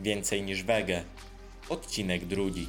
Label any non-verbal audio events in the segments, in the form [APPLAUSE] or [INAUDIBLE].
Więcej niż wege. Odcinek drugi.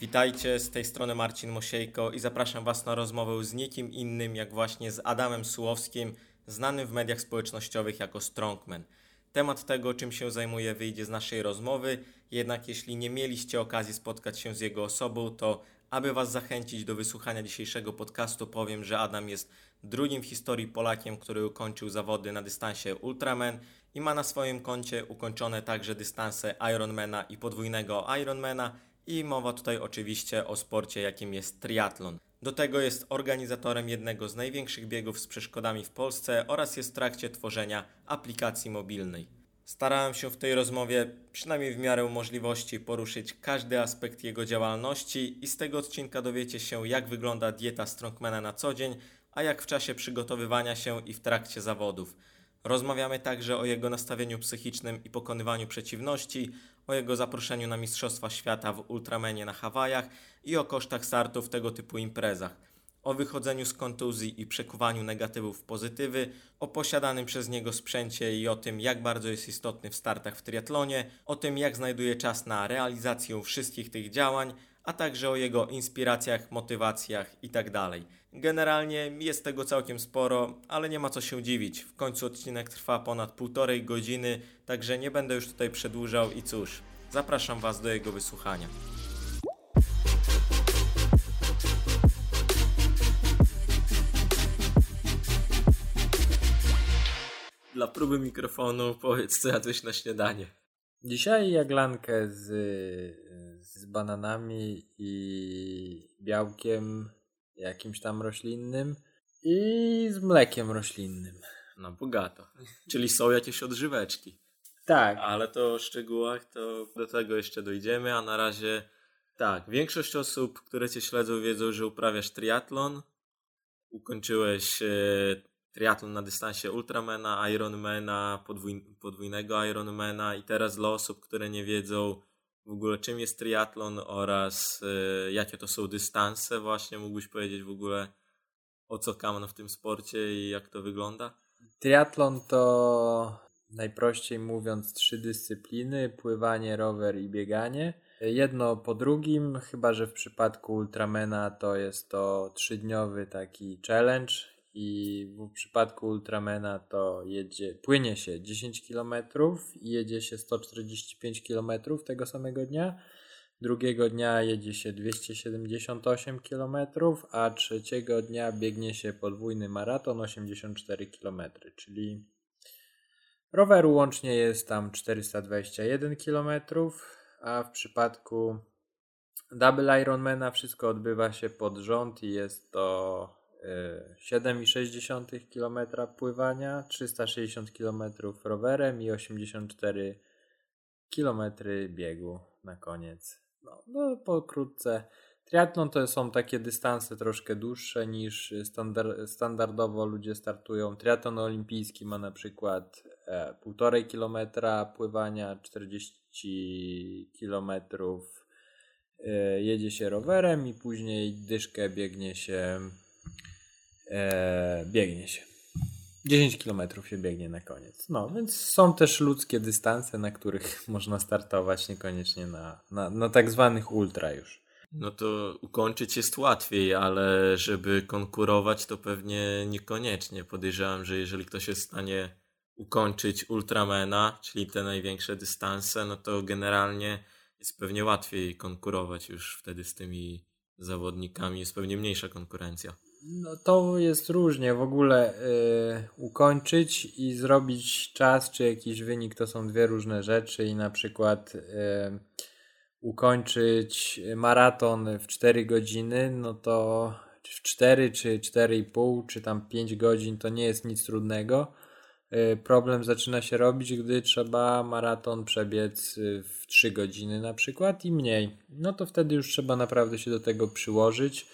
Witajcie, z tej strony Marcin Mosiejko i zapraszam Was na rozmowę z nikim innym jak właśnie z Adamem Sułowskim, znanym w mediach społecznościowych jako Strongman. Temat tego, czym się zajmuje, wyjdzie z naszej rozmowy, jednak jeśli nie mieliście okazji spotkać się z jego osobą, to aby Was zachęcić do wysłuchania dzisiejszego podcastu, powiem, że Adam jest drugim w historii Polakiem, który ukończył zawody na dystansie Ultraman i ma na swoim koncie ukończone także dystanse Ironmana i podwójnego Ironmana i mowa tutaj oczywiście o sporcie, jakim jest triatlon. Do tego jest organizatorem jednego z największych biegów z przeszkodami w Polsce oraz jest w trakcie tworzenia aplikacji mobilnej. Starałem się w tej rozmowie, przynajmniej w miarę możliwości, poruszyć każdy aspekt jego działalności i z tego odcinka dowiecie się, jak wygląda dieta strongmana na co dzień, a jak w czasie przygotowywania się i w trakcie zawodów. Rozmawiamy także o jego nastawieniu psychicznym i pokonywaniu przeciwności, o jego zaproszeniu na Mistrzostwa Świata w Ultramenie na Hawajach i o kosztach startu w tego typu imprezach, o wychodzeniu z kontuzji i przekuwaniu negatywów w pozytywy, o posiadanym przez niego sprzęcie i o tym, jak bardzo jest istotny w startach w triatlonie, o tym, jak znajduje czas na realizację wszystkich tych działań, a także o jego inspiracjach, motywacjach itd. Generalnie jest tego całkiem sporo, ale nie ma co się dziwić. W końcu odcinek trwa ponad półtorej godziny, także nie będę już tutaj przedłużał i cóż, zapraszam Was do jego wysłuchania. Dla próby mikrofonu powiedz, co jadłeś na śniadanie. Dzisiaj jaglankę z, z bananami i białkiem jakimś tam roślinnym i z mlekiem roślinnym. No bogato. Czyli są jakieś odżyweczki. Tak. Ale to o szczegółach to do tego jeszcze dojdziemy, a na razie tak, większość osób, które Cię śledzą wiedzą, że uprawiasz triatlon. Ukończyłeś e, triatlon na dystansie Ultramana, Ironmana, podwój, podwójnego Ironmana i teraz dla osób, które nie wiedzą w ogóle czym jest triatlon oraz e, jakie to są dystanse właśnie, mógłbyś powiedzieć w ogóle o co kaman w tym sporcie i jak to wygląda? Triatlon to najprościej mówiąc trzy dyscypliny, pływanie, rower i bieganie. Jedno po drugim, chyba że w przypadku Ultramena to jest to trzydniowy taki challenge i w przypadku Ultramena to jedzie, płynie się 10 km i jedzie się 145 km tego samego dnia. Drugiego dnia jedzie się 278 km, a trzeciego dnia biegnie się podwójny maraton 84 km, czyli roweru łącznie jest tam 421 km, a w przypadku Double Ironmana wszystko odbywa się pod rząd i jest to 7,6 km pływania, 360 km rowerem i 84 km biegu na koniec. No, no pokrótce. Triatlon to są takie dystanse troszkę dłuższe niż standard, standardowo ludzie startują. Triatlon olimpijski ma na przykład e, 1,5 km pływania, 40 km e, jedzie się rowerem i później dyszkę biegnie się e, biegnie się. 10 km się biegnie na koniec. No, więc są też ludzkie dystanse, na których [LAUGHS] można startować, niekoniecznie na, na, na tak zwanych ultra już. No to ukończyć jest łatwiej, ale żeby konkurować, to pewnie niekoniecznie. Podejrzewam, że jeżeli ktoś jest w stanie ukończyć Ultramana, czyli te największe dystanse, no to generalnie jest pewnie łatwiej konkurować już wtedy z tymi zawodnikami, jest pewnie mniejsza konkurencja. No to jest różnie w ogóle yy, ukończyć i zrobić czas czy jakiś wynik to są dwie różne rzeczy i na przykład yy, ukończyć maraton w 4 godziny, no to w 4 czy 4,5 czy tam 5 godzin to nie jest nic trudnego. Yy, problem zaczyna się robić, gdy trzeba maraton przebiec w 3 godziny na przykład i mniej. No to wtedy już trzeba naprawdę się do tego przyłożyć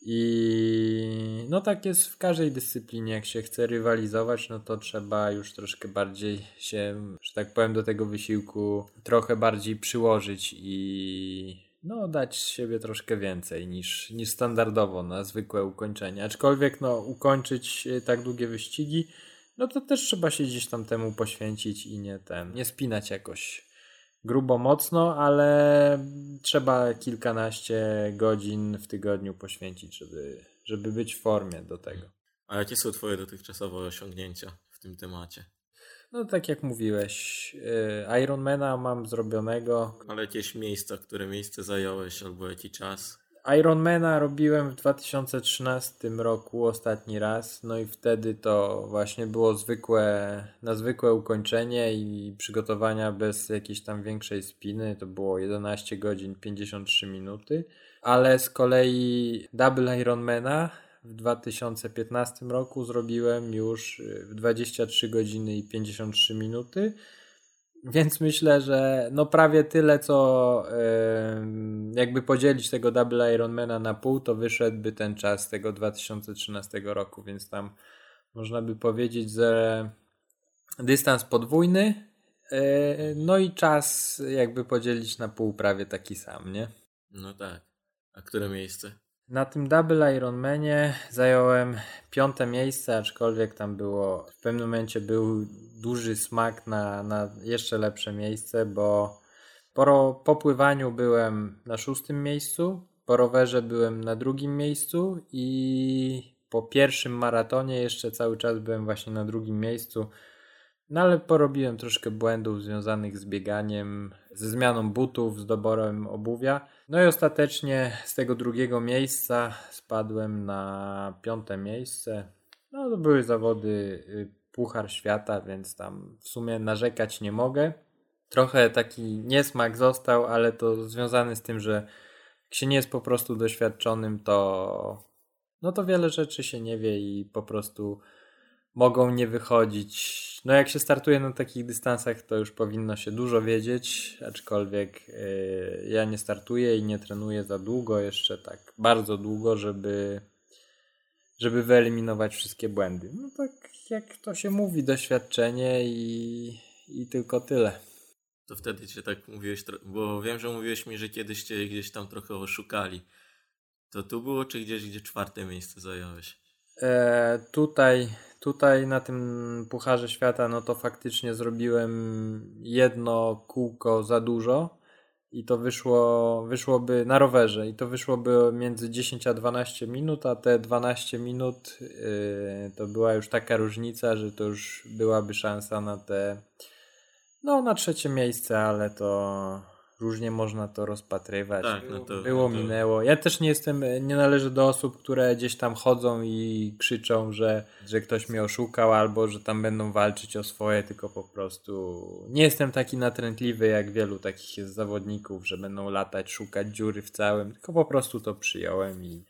i no tak jest w każdej dyscyplinie. Jak się chce rywalizować, no to trzeba już troszkę bardziej się, że tak powiem, do tego wysiłku trochę bardziej przyłożyć i, no, dać siebie troszkę więcej niż, niż standardowo na zwykłe ukończenie. Aczkolwiek no, ukończyć y, tak długie wyścigi, no to też trzeba się gdzieś tam temu poświęcić i nie ten, nie spinać jakoś grubo mocno, ale trzeba kilkanaście godzin w tygodniu poświęcić, żeby, żeby być w formie do tego. A jakie są Twoje dotychczasowe osiągnięcia w tym temacie? No tak jak mówiłeś, y, Ironmana mam zrobionego. Ale jakieś miejsca, które miejsce zająłeś albo jaki czas? Ironmana robiłem w 2013 roku ostatni raz, no i wtedy to właśnie było zwykłe, na zwykłe ukończenie i przygotowania bez jakiejś tam większej spiny, to było 11 godzin 53 minuty, ale z kolei Double Ironmana w 2015 roku zrobiłem już w 23 godziny i 53 minuty. Więc myślę, że no prawie tyle, co yy, jakby podzielić tego Double Ironmana na pół, to wyszedłby ten czas tego 2013 roku, więc tam można by powiedzieć, że dystans podwójny, yy, no i czas jakby podzielić na pół prawie taki sam, nie? No tak. A które miejsce? Na tym Double Ironmanie zająłem piąte miejsce, aczkolwiek tam było, w pewnym momencie był duży smak na, na jeszcze lepsze miejsce, bo po, po pływaniu byłem na szóstym miejscu, po rowerze byłem na drugim miejscu i po pierwszym maratonie jeszcze cały czas byłem właśnie na drugim miejscu. No ale porobiłem troszkę błędów związanych z bieganiem, ze zmianą butów, z doborem obuwia. No i ostatecznie z tego drugiego miejsca spadłem na piąte miejsce. No to były zawody y, Puchar Świata, więc tam w sumie narzekać nie mogę. Trochę taki niesmak został, ale to związany z tym, że jak się nie jest po prostu doświadczonym, to no to wiele rzeczy się nie wie i po prostu mogą nie wychodzić. No jak się startuje na takich dystansach, to już powinno się dużo wiedzieć, aczkolwiek yy, ja nie startuję i nie trenuję za długo, jeszcze tak bardzo długo, żeby żeby wyeliminować wszystkie błędy. No tak jak to się mówi, doświadczenie i, i tylko tyle. To wtedy cię tak mówiłeś, bo wiem, że mówiłeś mi, że kiedyś cię gdzieś tam trochę oszukali. To tu było, czy gdzieś, gdzie czwarte miejsce zająłeś? E, tutaj, tutaj na tym Pucharze Świata, no to faktycznie zrobiłem jedno kółko za dużo i to wyszło, wyszłoby na rowerze i to wyszłoby między 10 a 12 minut, a te 12 minut yy, to była już taka różnica, że to już byłaby szansa na te no na trzecie miejsce, ale to różnie można to rozpatrywać. Tak, no to, Było, no to... minęło. Ja też nie jestem, nie należę do osób, które gdzieś tam chodzą i krzyczą, że, że ktoś mnie oszukał albo że tam będą walczyć o swoje, tylko po prostu nie jestem taki natrętliwy jak wielu takich jest zawodników, że będą latać, szukać dziury w całym, tylko po prostu to przyjąłem i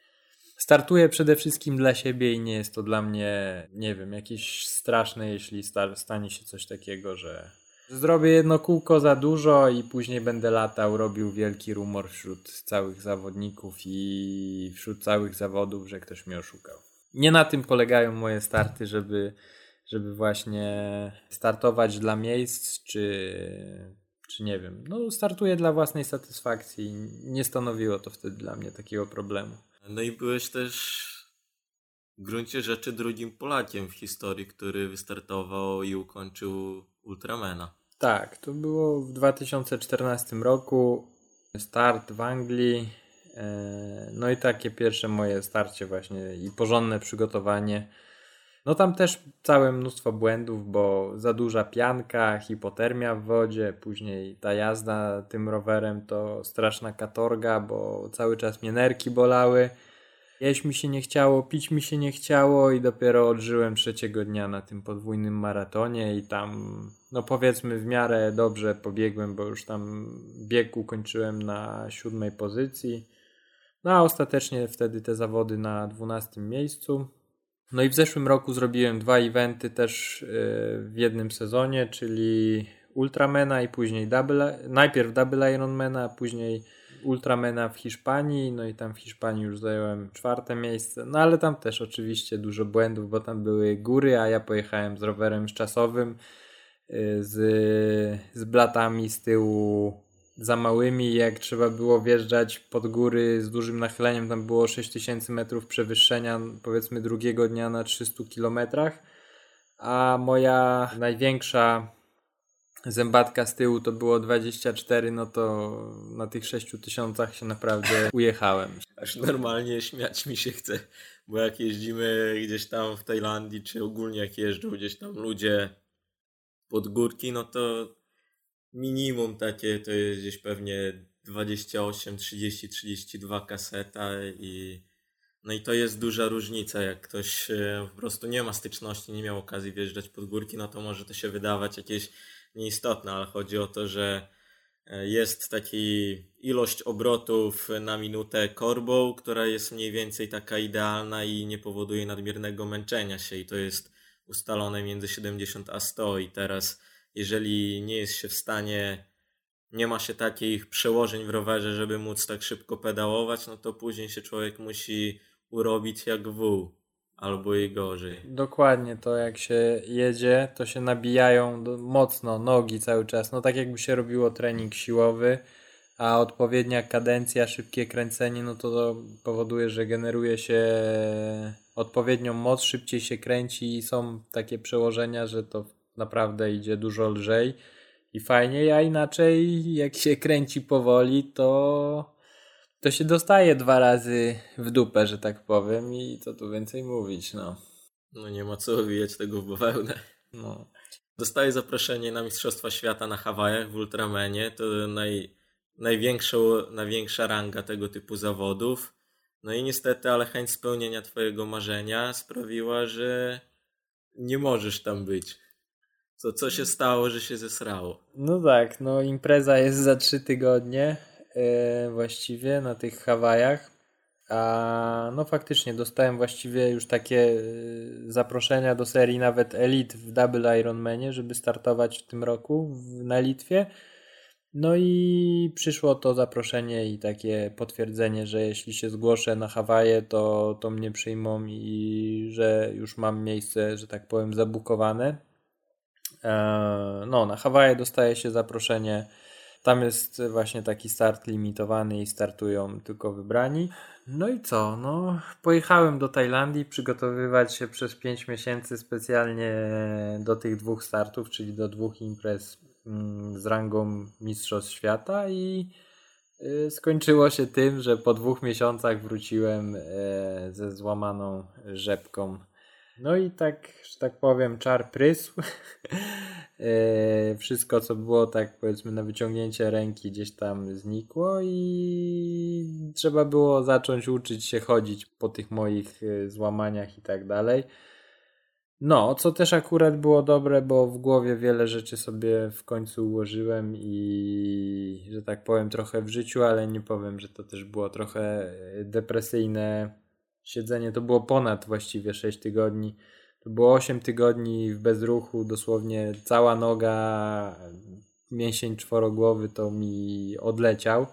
startuję przede wszystkim dla siebie i nie jest to dla mnie, nie wiem, jakieś straszne, jeśli stanie się coś takiego, że Zrobię jedno kółko za dużo i później będę latał, robił wielki rumor wśród całych zawodników i wśród całych zawodów, że ktoś mnie oszukał. Nie na tym polegają moje starty, żeby, żeby właśnie startować dla miejsc, czy, czy nie wiem. No, startuję dla własnej satysfakcji. Nie stanowiło to wtedy dla mnie takiego problemu. No i byłeś też w gruncie rzeczy drugim Polakiem w historii, który wystartował i ukończył Ultramana. Tak, to było w 2014 roku. Start w Anglii. E, no i takie pierwsze moje starcie właśnie i porządne przygotowanie. No tam też całe mnóstwo błędów, bo za duża pianka, hipotermia w wodzie, później ta jazda tym rowerem to straszna katorga, bo cały czas mnie nerki bolały. Jeść mi się nie chciało, pić mi się nie chciało i dopiero odżyłem trzeciego dnia na tym podwójnym maratonie i tam, no powiedzmy w miarę dobrze pobiegłem, bo już tam bieg ukończyłem na siódmej pozycji. No a ostatecznie wtedy te zawody na dwunastym miejscu. No i w zeszłym roku zrobiłem dwa eventy też y, w jednym sezonie, czyli Ultramena i później double, najpierw Double Ironmana, a później Ultramena w Hiszpanii, no i tam w Hiszpanii już zająłem czwarte miejsce, no ale tam też oczywiście dużo błędów, bo tam były góry, a ja pojechałem z rowerem czasowym, y, z, z blatami z tyłu za małymi. Jak trzeba było wjeżdżać pod góry z dużym nachyleniem, tam było 6000 metrów przewyższenia, powiedzmy drugiego dnia na 300 kilometrach. A moja największa zębatka z tyłu to było 24, no to na tych 6000 się naprawdę [LAUGHS] ujechałem. Aż normalnie śmiać mi się chce, bo jak jeździmy gdzieś tam w Tajlandii, czy ogólnie jak jeżdżą gdzieś tam ludzie pod górki, no to minimum takie to jest gdzieś pewnie 28, 30, 32 kaseta i no i to jest duża różnica, jak ktoś e, po prostu nie ma styczności, nie miał okazji wjeżdżać pod górki, no to może to się wydawać jakieś nieistotne, ale chodzi o to, że e, jest taki ilość obrotów na minutę korbą, która jest mniej więcej taka idealna i nie powoduje nadmiernego męczenia się i to jest ustalone między 70 a 100 i teraz jeżeli nie jest się w stanie, nie ma się takich przełożeń w rowerze, żeby móc tak szybko pedałować, no to później się człowiek musi urobić jak wół, albo i gorzej. Dokładnie, to jak się jedzie, to się nabijają mocno nogi cały czas, no tak jakby się robiło trening siłowy, a odpowiednia kadencja, szybkie kręcenie, no to, to powoduje, że generuje się odpowiednią moc, szybciej się kręci i są takie przełożenia, że to naprawdę idzie dużo lżej i fajniej, a inaczej jak się kręci powoli, to to się dostaje dwa razy w dupę, że tak powiem i co tu więcej mówić, no. No nie ma co wywijać tego w bawełnę. No. Dostaję zaproszenie na Mistrzostwa Świata na Hawajach w Ultramenie. To naj, największą, największa ranga tego typu zawodów. No i niestety, ale chęć spełnienia Twojego marzenia sprawiła, że nie możesz tam być. Co, co się stało, że się zesrało? No tak, no impreza jest za trzy tygodnie właściwie na tych Hawajach. A no faktycznie dostałem właściwie już takie e, zaproszenia do serii nawet Elite w Double Ironmanie, żeby startować w tym roku w, na Litwie. No i przyszło to zaproszenie i takie potwierdzenie, że jeśli się zgłoszę na Hawaje, to, to mnie przyjmą i że już mam miejsce, że tak powiem, zabukowane. E, no, na Hawaje dostaje się zaproszenie. Tam jest właśnie taki start limitowany i startują tylko wybrani. No i co? No, pojechałem do Tajlandii przygotowywać się przez 5 miesięcy specjalnie do tych dwóch startów, czyli do dwóch imprez mm, z rangą Mistrzostw Świata i y, skończyło się tym, że po dwóch miesiącach wróciłem e, ze złamaną rzepką no i tak, że tak powiem, czar prysł. [LAUGHS] E, wszystko, co było tak powiedzmy na wyciągnięcie ręki gdzieś tam znikło i trzeba było zacząć uczyć się chodzić po tych moich e, złamaniach i tak dalej. No, co też akurat było dobre, bo w głowie wiele rzeczy sobie w końcu ułożyłem i że tak powiem trochę w życiu, ale nie powiem, że to też było trochę depresyjne siedzenie to było ponad właściwie 6 tygodni. To było 8 tygodni w bezruchu, dosłownie cała noga, mięsień czworogłowy to mi odleciał.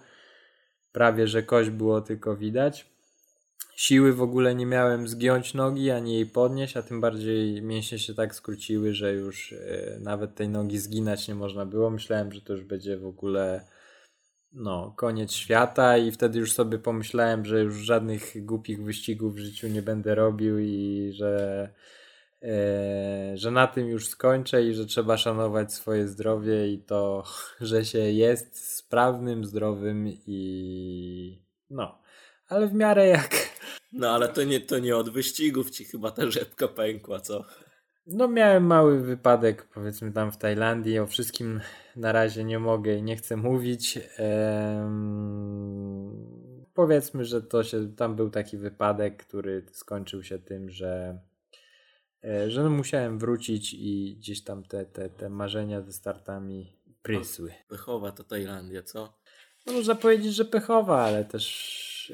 Prawie, że kość było tylko widać. Siły w ogóle nie miałem zgiąć nogi, ani jej podnieść, a tym bardziej mięśnie się tak skróciły, że już e, nawet tej nogi zginać nie można było. Myślałem, że to już będzie w ogóle no, koniec świata i wtedy już sobie pomyślałem, że już żadnych głupich wyścigów w życiu nie będę robił i że, e, że na tym już skończę i że trzeba szanować swoje zdrowie i to, [LAUGHS] że się jest sprawnym, zdrowym i no, ale w miarę jak... No ale to nie, to nie od wyścigów ci chyba ta rzepka pękła, co? No miałem mały wypadek powiedzmy tam w Tajlandii, o wszystkim na razie nie mogę i nie chcę mówić. Ehm, powiedzmy, że to się, tam był taki wypadek, który skończył się tym, że e, że no musiałem wrócić i gdzieś tam te, te, te marzenia ze startami prysły. Pechowa to Tajlandia, co? No można powiedzieć, że pechowa, ale też...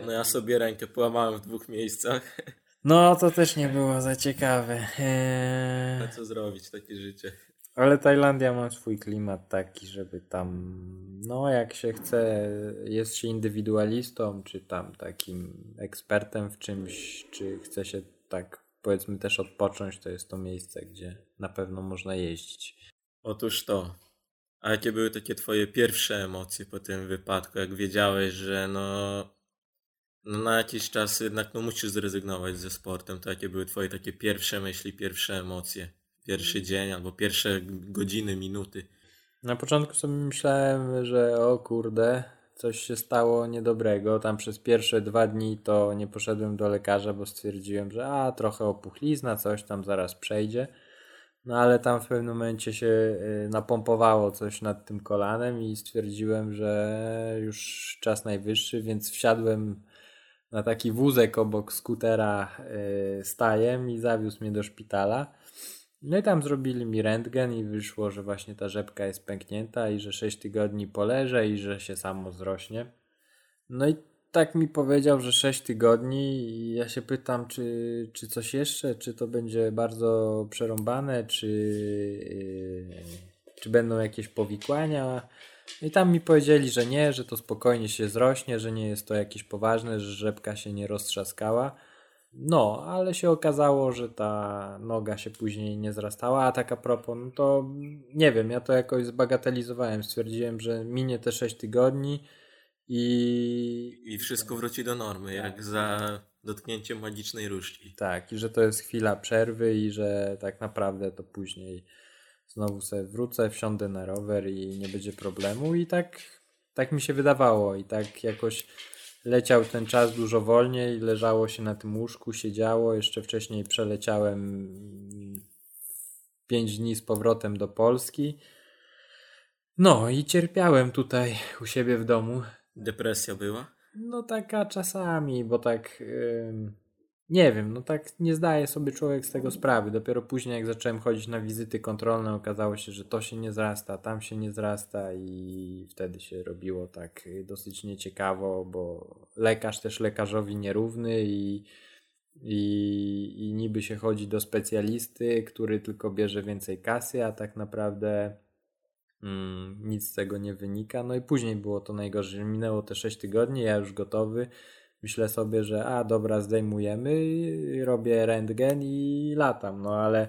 Yy... No ja sobie rękę połamałem w dwóch miejscach. No, to też nie było za ciekawe. Eee... co zrobić, takie życie. Ale Tajlandia ma swój klimat taki, żeby tam, no jak się chce, jest się indywidualistą, czy tam takim ekspertem w czymś, czy chce się tak powiedzmy też odpocząć, to jest to miejsce, gdzie na pewno można jeździć. Otóż to. A jakie były takie twoje pierwsze emocje po tym wypadku, jak wiedziałeś, że no, no na jakiś czas jednak no musisz zrezygnować ze sportem, to jakie były twoje takie pierwsze myśli, pierwsze emocje, pierwszy dzień albo pierwsze godziny, minuty? Na początku sobie myślałem, że o kurde, coś się stało niedobrego. Tam przez pierwsze dwa dni to nie poszedłem do lekarza, bo stwierdziłem, że a trochę opuchlizna, coś tam zaraz przejdzie. No ale tam w pewnym momencie się y, napompowało coś nad tym kolanem i stwierdziłem, że już czas najwyższy, więc wsiadłem na taki wózek obok skutera y, stajem i zawiózł mnie do szpitala. No i tam zrobili mi rentgen i wyszło, że właśnie ta rzepka jest pęknięta i że 6 tygodni poleżę i że się samo zrośnie. No i tak mi powiedział, że 6 tygodni i ja się pytam, czy, czy coś jeszcze, czy to będzie bardzo przerąbane, czy, yy, czy będą jakieś powikłania. I tam mi powiedzieli, że nie, że to spokojnie się zrośnie, że nie jest to jakieś poważne, że rzepka się nie roztrzaskała. No, ale się okazało, że ta noga się później nie zrastała, a tak a propos, no to nie wiem, ja to jakoś zbagatelizowałem. Stwierdziłem, że minie te 6 tygodni i... I wszystko wróci do normy, tak. jak za dotknięciem magicznej różdżki. Tak, i że to jest chwila przerwy i że tak naprawdę to później znowu sobie wrócę, wsiądę na rower i nie będzie problemu i tak, tak mi się wydawało i tak jakoś leciał ten czas dużo wolniej, leżało się na tym łóżku, siedziało. Jeszcze wcześniej przeleciałem 5 dni z powrotem do Polski. No i cierpiałem tutaj u siebie w domu. Depresja była? No taka czasami, bo tak. Yy nie wiem, no tak nie zdaje sobie człowiek z tego sprawy. Dopiero później, jak zacząłem chodzić na wizyty kontrolne, okazało się, że to się nie zrasta, tam się nie zrasta, i wtedy się robiło tak dosyć nieciekawo, bo lekarz też lekarzowi nierówny i, i, i niby się chodzi do specjalisty, który tylko bierze więcej kasy, a tak naprawdę. Mm, nic z tego nie wynika. No i później było to najgorsze. Minęło te 6 tygodni, ja już gotowy myślę sobie, że a dobra, zdejmujemy, robię rentgen i latam, no ale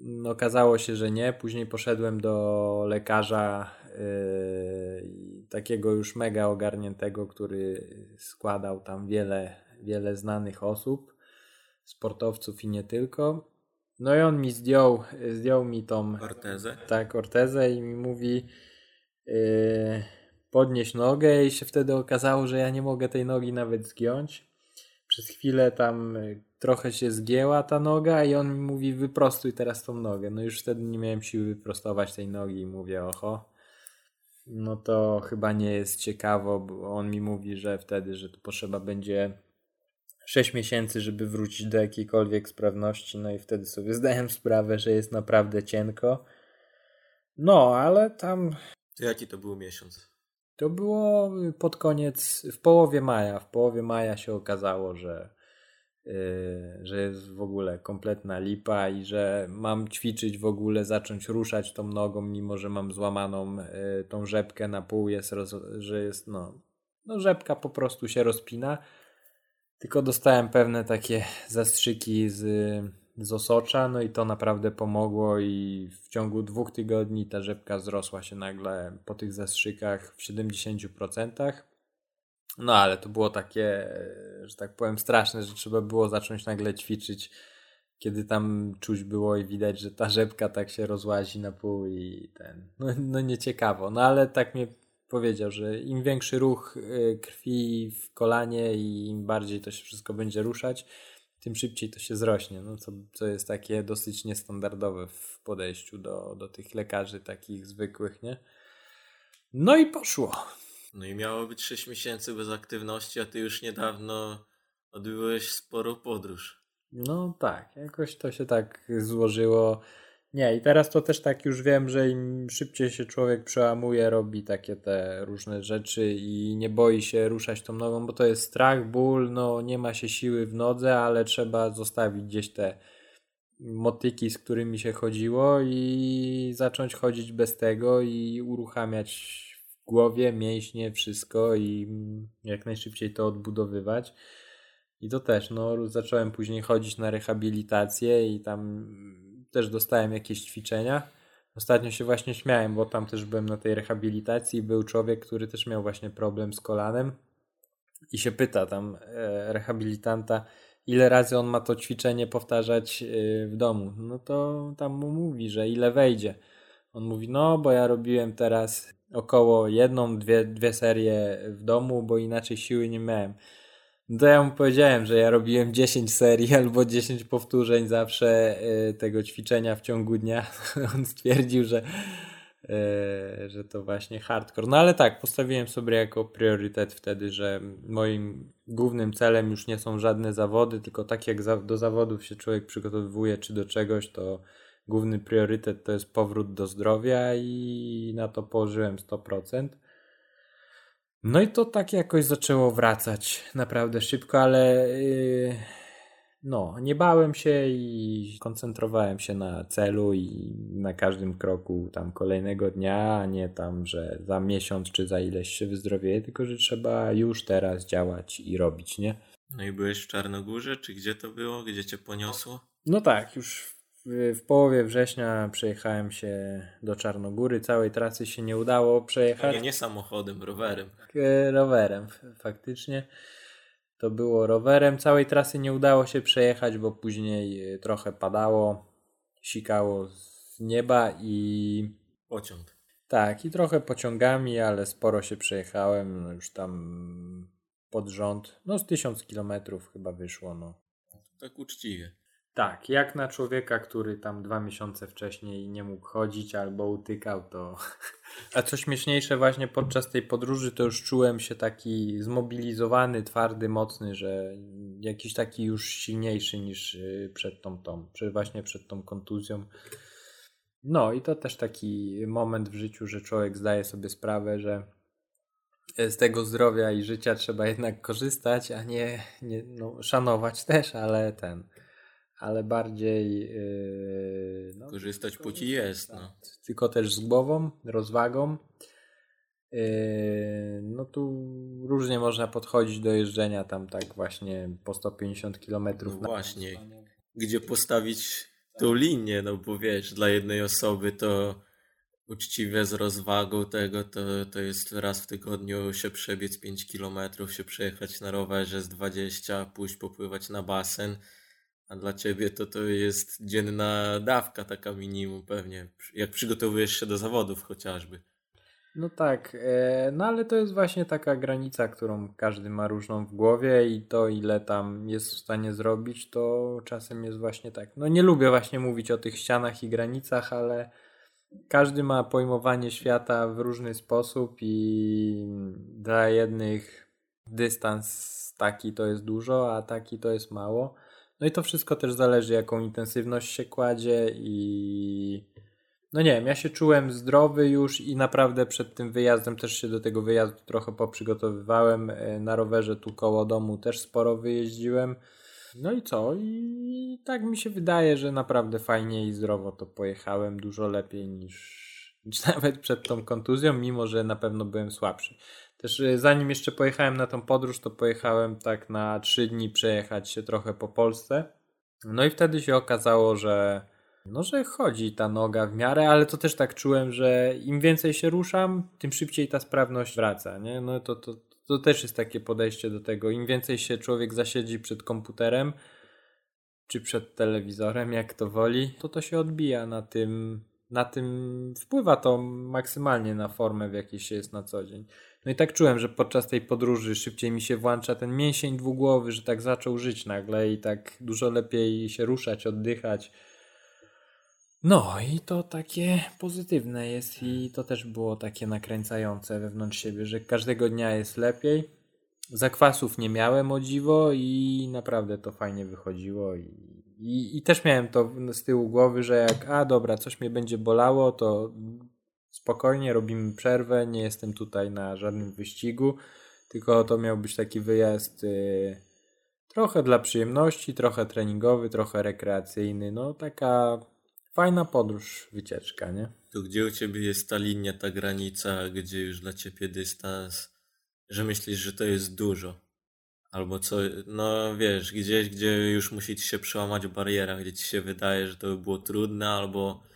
no, okazało się, że nie. Później poszedłem do lekarza yy, takiego już mega ogarniętego, który składał tam wiele, wiele znanych osób, sportowców i nie tylko. No i on mi zdjął, zdjął mi tą ortezę. Tak, ortezę i mi mówi yy, podnieść nogę i się wtedy okazało, że ja nie mogę tej nogi nawet zgiąć. Przez chwilę tam y, trochę się zgięła ta noga i on mi mówi wyprostuj teraz tą nogę. No już wtedy nie miałem siły wyprostować tej nogi i mówię oho. No to chyba nie jest ciekawo, bo on mi mówi, że wtedy, że tu potrzeba będzie 6 miesięcy, żeby wrócić do jakiejkolwiek sprawności. No i wtedy sobie zdałem sprawę, że jest naprawdę cienko. No, ale tam. To jaki to był miesiąc? To było pod koniec, w połowie maja. W połowie maja się okazało, że, yy, że jest w ogóle kompletna lipa i że mam ćwiczyć w ogóle, zacząć ruszać tą nogą, mimo że mam złamaną yy, tą rzepkę na pół, jest roz, że jest, no, no, rzepka po prostu się rozpina. Tylko dostałem pewne takie zastrzyki z z osocza, no i to naprawdę pomogło i w ciągu dwóch tygodni ta rzepka wzrosła się nagle po tych zastrzykach w 70%. No ale to było takie, że tak powiem, straszne, że trzeba było zacząć nagle ćwiczyć, kiedy tam czuć było i widać, że ta rzepka tak się rozłazi na pół i ten, no, no nieciekawo. No ale tak mnie powiedział, że im większy ruch y, krwi w kolanie i im bardziej to się wszystko będzie ruszać, tym szybciej to się zrośnie, no co, co jest takie dosyć niestandardowe w podejściu do, do tych lekarzy takich zwykłych, nie? No i poszło. No i miało być 6 miesięcy bez aktywności, a ty już niedawno odbyłeś sporą podróż. No tak, jakoś to się tak złożyło. Nie, i teraz to też tak już wiem, że im szybciej się człowiek przełamuje, robi takie te różne rzeczy i nie boi się ruszać tą nogą, bo to jest strach, ból, no nie ma się siły w nodze, ale trzeba zostawić gdzieś te motyki, z którymi się chodziło i zacząć chodzić bez tego i uruchamiać w głowie, mięśnie, wszystko i jak najszybciej to odbudowywać. I to też, no zacząłem później chodzić na rehabilitację i tam też dostałem jakieś ćwiczenia Ostatnio się właśnie śmiałem, bo tam też byłem na tej rehabilitacji. Był człowiek, który też miał właśnie problem z kolanem i się pyta tam e, rehabilitanta, ile razy on ma to ćwiczenie powtarzać e, w domu. No to tam mu mówi, że ile wejdzie. On mówi, no bo ja robiłem teraz około jedną, dwie, dwie serie w domu, bo inaczej siły nie miałem. No to ja mu powiedziałem, że ja robiłem 10 serii [LAUGHS] albo 10 powtórzeń zawsze y, tego ćwiczenia w ciągu dnia. [LAUGHS] On stwierdził, że, y, że to właśnie hardcore. No ale tak, postawiłem sobie jako priorytet wtedy, że moim głównym celem już nie są żadne zawody, tylko tak jak do zawodów się człowiek przygotowuje czy do czegoś, to główny priorytet to jest powrót do zdrowia i na to położyłem 100%. No i to tak jakoś zaczęło wracać naprawdę szybko, ale yy, no, nie bałem się i koncentrowałem się na celu i na każdym kroku tam kolejnego dnia, a nie tam, że za miesiąc czy za ileś się wyzdrowieje, tylko że trzeba już teraz działać i robić, nie? No i byłeś w Czarnogórze, czy gdzie to było? Gdzie cię poniosło? No tak, już w połowie września przejechałem się do Czarnogóry. Całej trasy się nie udało przejechać. Nie, nie samochodem, rowerem. E, rowerem, faktycznie. To było rowerem. Całej trasy nie udało się przejechać, bo później e, trochę padało, sikało z nieba i. Pociąg. Tak, i trochę pociągami, ale sporo się przejechałem. No już tam pod rząd. No z tysiąc kilometrów chyba wyszło. No. Tak uczciwie. Tak, jak na człowieka, który tam dwa miesiące wcześniej nie mógł chodzić albo utykał, to. [LAUGHS] A co śmieszniejsze, właśnie podczas tej podróży to już czułem się taki zmobilizowany, twardy, mocny, że jakiś taki już silniejszy niż y, przed tą, tą właśnie przed tą kontuzją. No i to też taki moment w życiu, że człowiek zdaje sobie sprawę, że z tego zdrowia i życia trzeba jednak korzystać, a nie, nie no, szanować też, ale ten ale bardziej. Yy, no, Korzystać póki jest. No. Tak. Tylko też z głową, rozwagą. Yy, no tu różnie można podchodzić do jeżdżenia tam tak właśnie po 150 km. No właśnie. Gdzie postawić tą linię, no bo wiesz, dla jednej osoby to uczciwie z rozwagą tego to, to jest raz w tygodniu się przebiec 5 km, się przejechać na rowerze z 20, pójść popływać na basen a dla ciebie to to jest dzienna dawka taka minimum pewnie, jak przygotowujesz się do zawodów chociażby. No tak, e, no ale to jest właśnie taka granica, którą każdy ma różną w głowie i to ile tam jest w stanie zrobić, to czasem jest właśnie tak. No nie lubię właśnie mówić o tych ścianach i granicach, ale każdy ma pojmowanie świata w różny sposób i dla jednych dystans taki to jest dużo, a taki to jest mało. No i to wszystko też zależy, jaką intensywność się kładzie i no nie wiem, ja się czułem zdrowy już i naprawdę przed tym wyjazdem też się do tego wyjazdu trochę poprzygotowywałem. E, na rowerze tu koło domu też sporo wyjeździłem. No i co? I tak mi się wydaje, że naprawdę fajnie i zdrowo to pojechałem, dużo lepiej niż, niż [LAUGHS] nawet przed tą kontuzją, mimo że na pewno byłem słabszy. Też y, zanim jeszcze pojechałem na tą podróż, to pojechałem tak na trzy dni przejechać się trochę po Polsce. No i wtedy się okazało, że no, że chodzi ta noga w miarę, ale to też tak czułem, że im więcej się ruszam, tym szybciej ta sprawność wraca, nie? No to, to, to też jest takie podejście do tego. Im więcej się człowiek zasiedzi przed komputerem, czy przed telewizorem, jak to woli, to to się odbija na tym, na tym wpływa to maksymalnie na formę, w jakiej się jest na co dzień. No i tak czułem, że podczas tej podróży szybciej mi się włącza ten mięsień dwugłowy, że tak zaczął żyć nagle i tak dużo lepiej się ruszać, oddychać. No i to takie pozytywne jest i to też było takie nakręcające wewnątrz siebie, że każdego dnia jest lepiej. Zakwasów nie miałem o dziwo i naprawdę to fajnie wychodziło i, i, i też miałem to z tyłu głowy, że jak a dobra, coś mnie będzie bolało, to spokojnie, robimy przerwę, nie jestem tutaj na żadnym wyścigu, tylko to miał być taki wyjazd y, trochę dla przyjemności, trochę treningowy, trochę rekreacyjny, no taka fajna podróż, wycieczka, nie? To gdzie u Ciebie jest ta linia, ta granica, gdzie już dla Ciebie dystans, że myślisz, że to jest dużo? Albo co, no wiesz, gdzieś, gdzie już musi Ci się przełamać bariera, gdzie Ci się wydaje, że to by było trudne, albo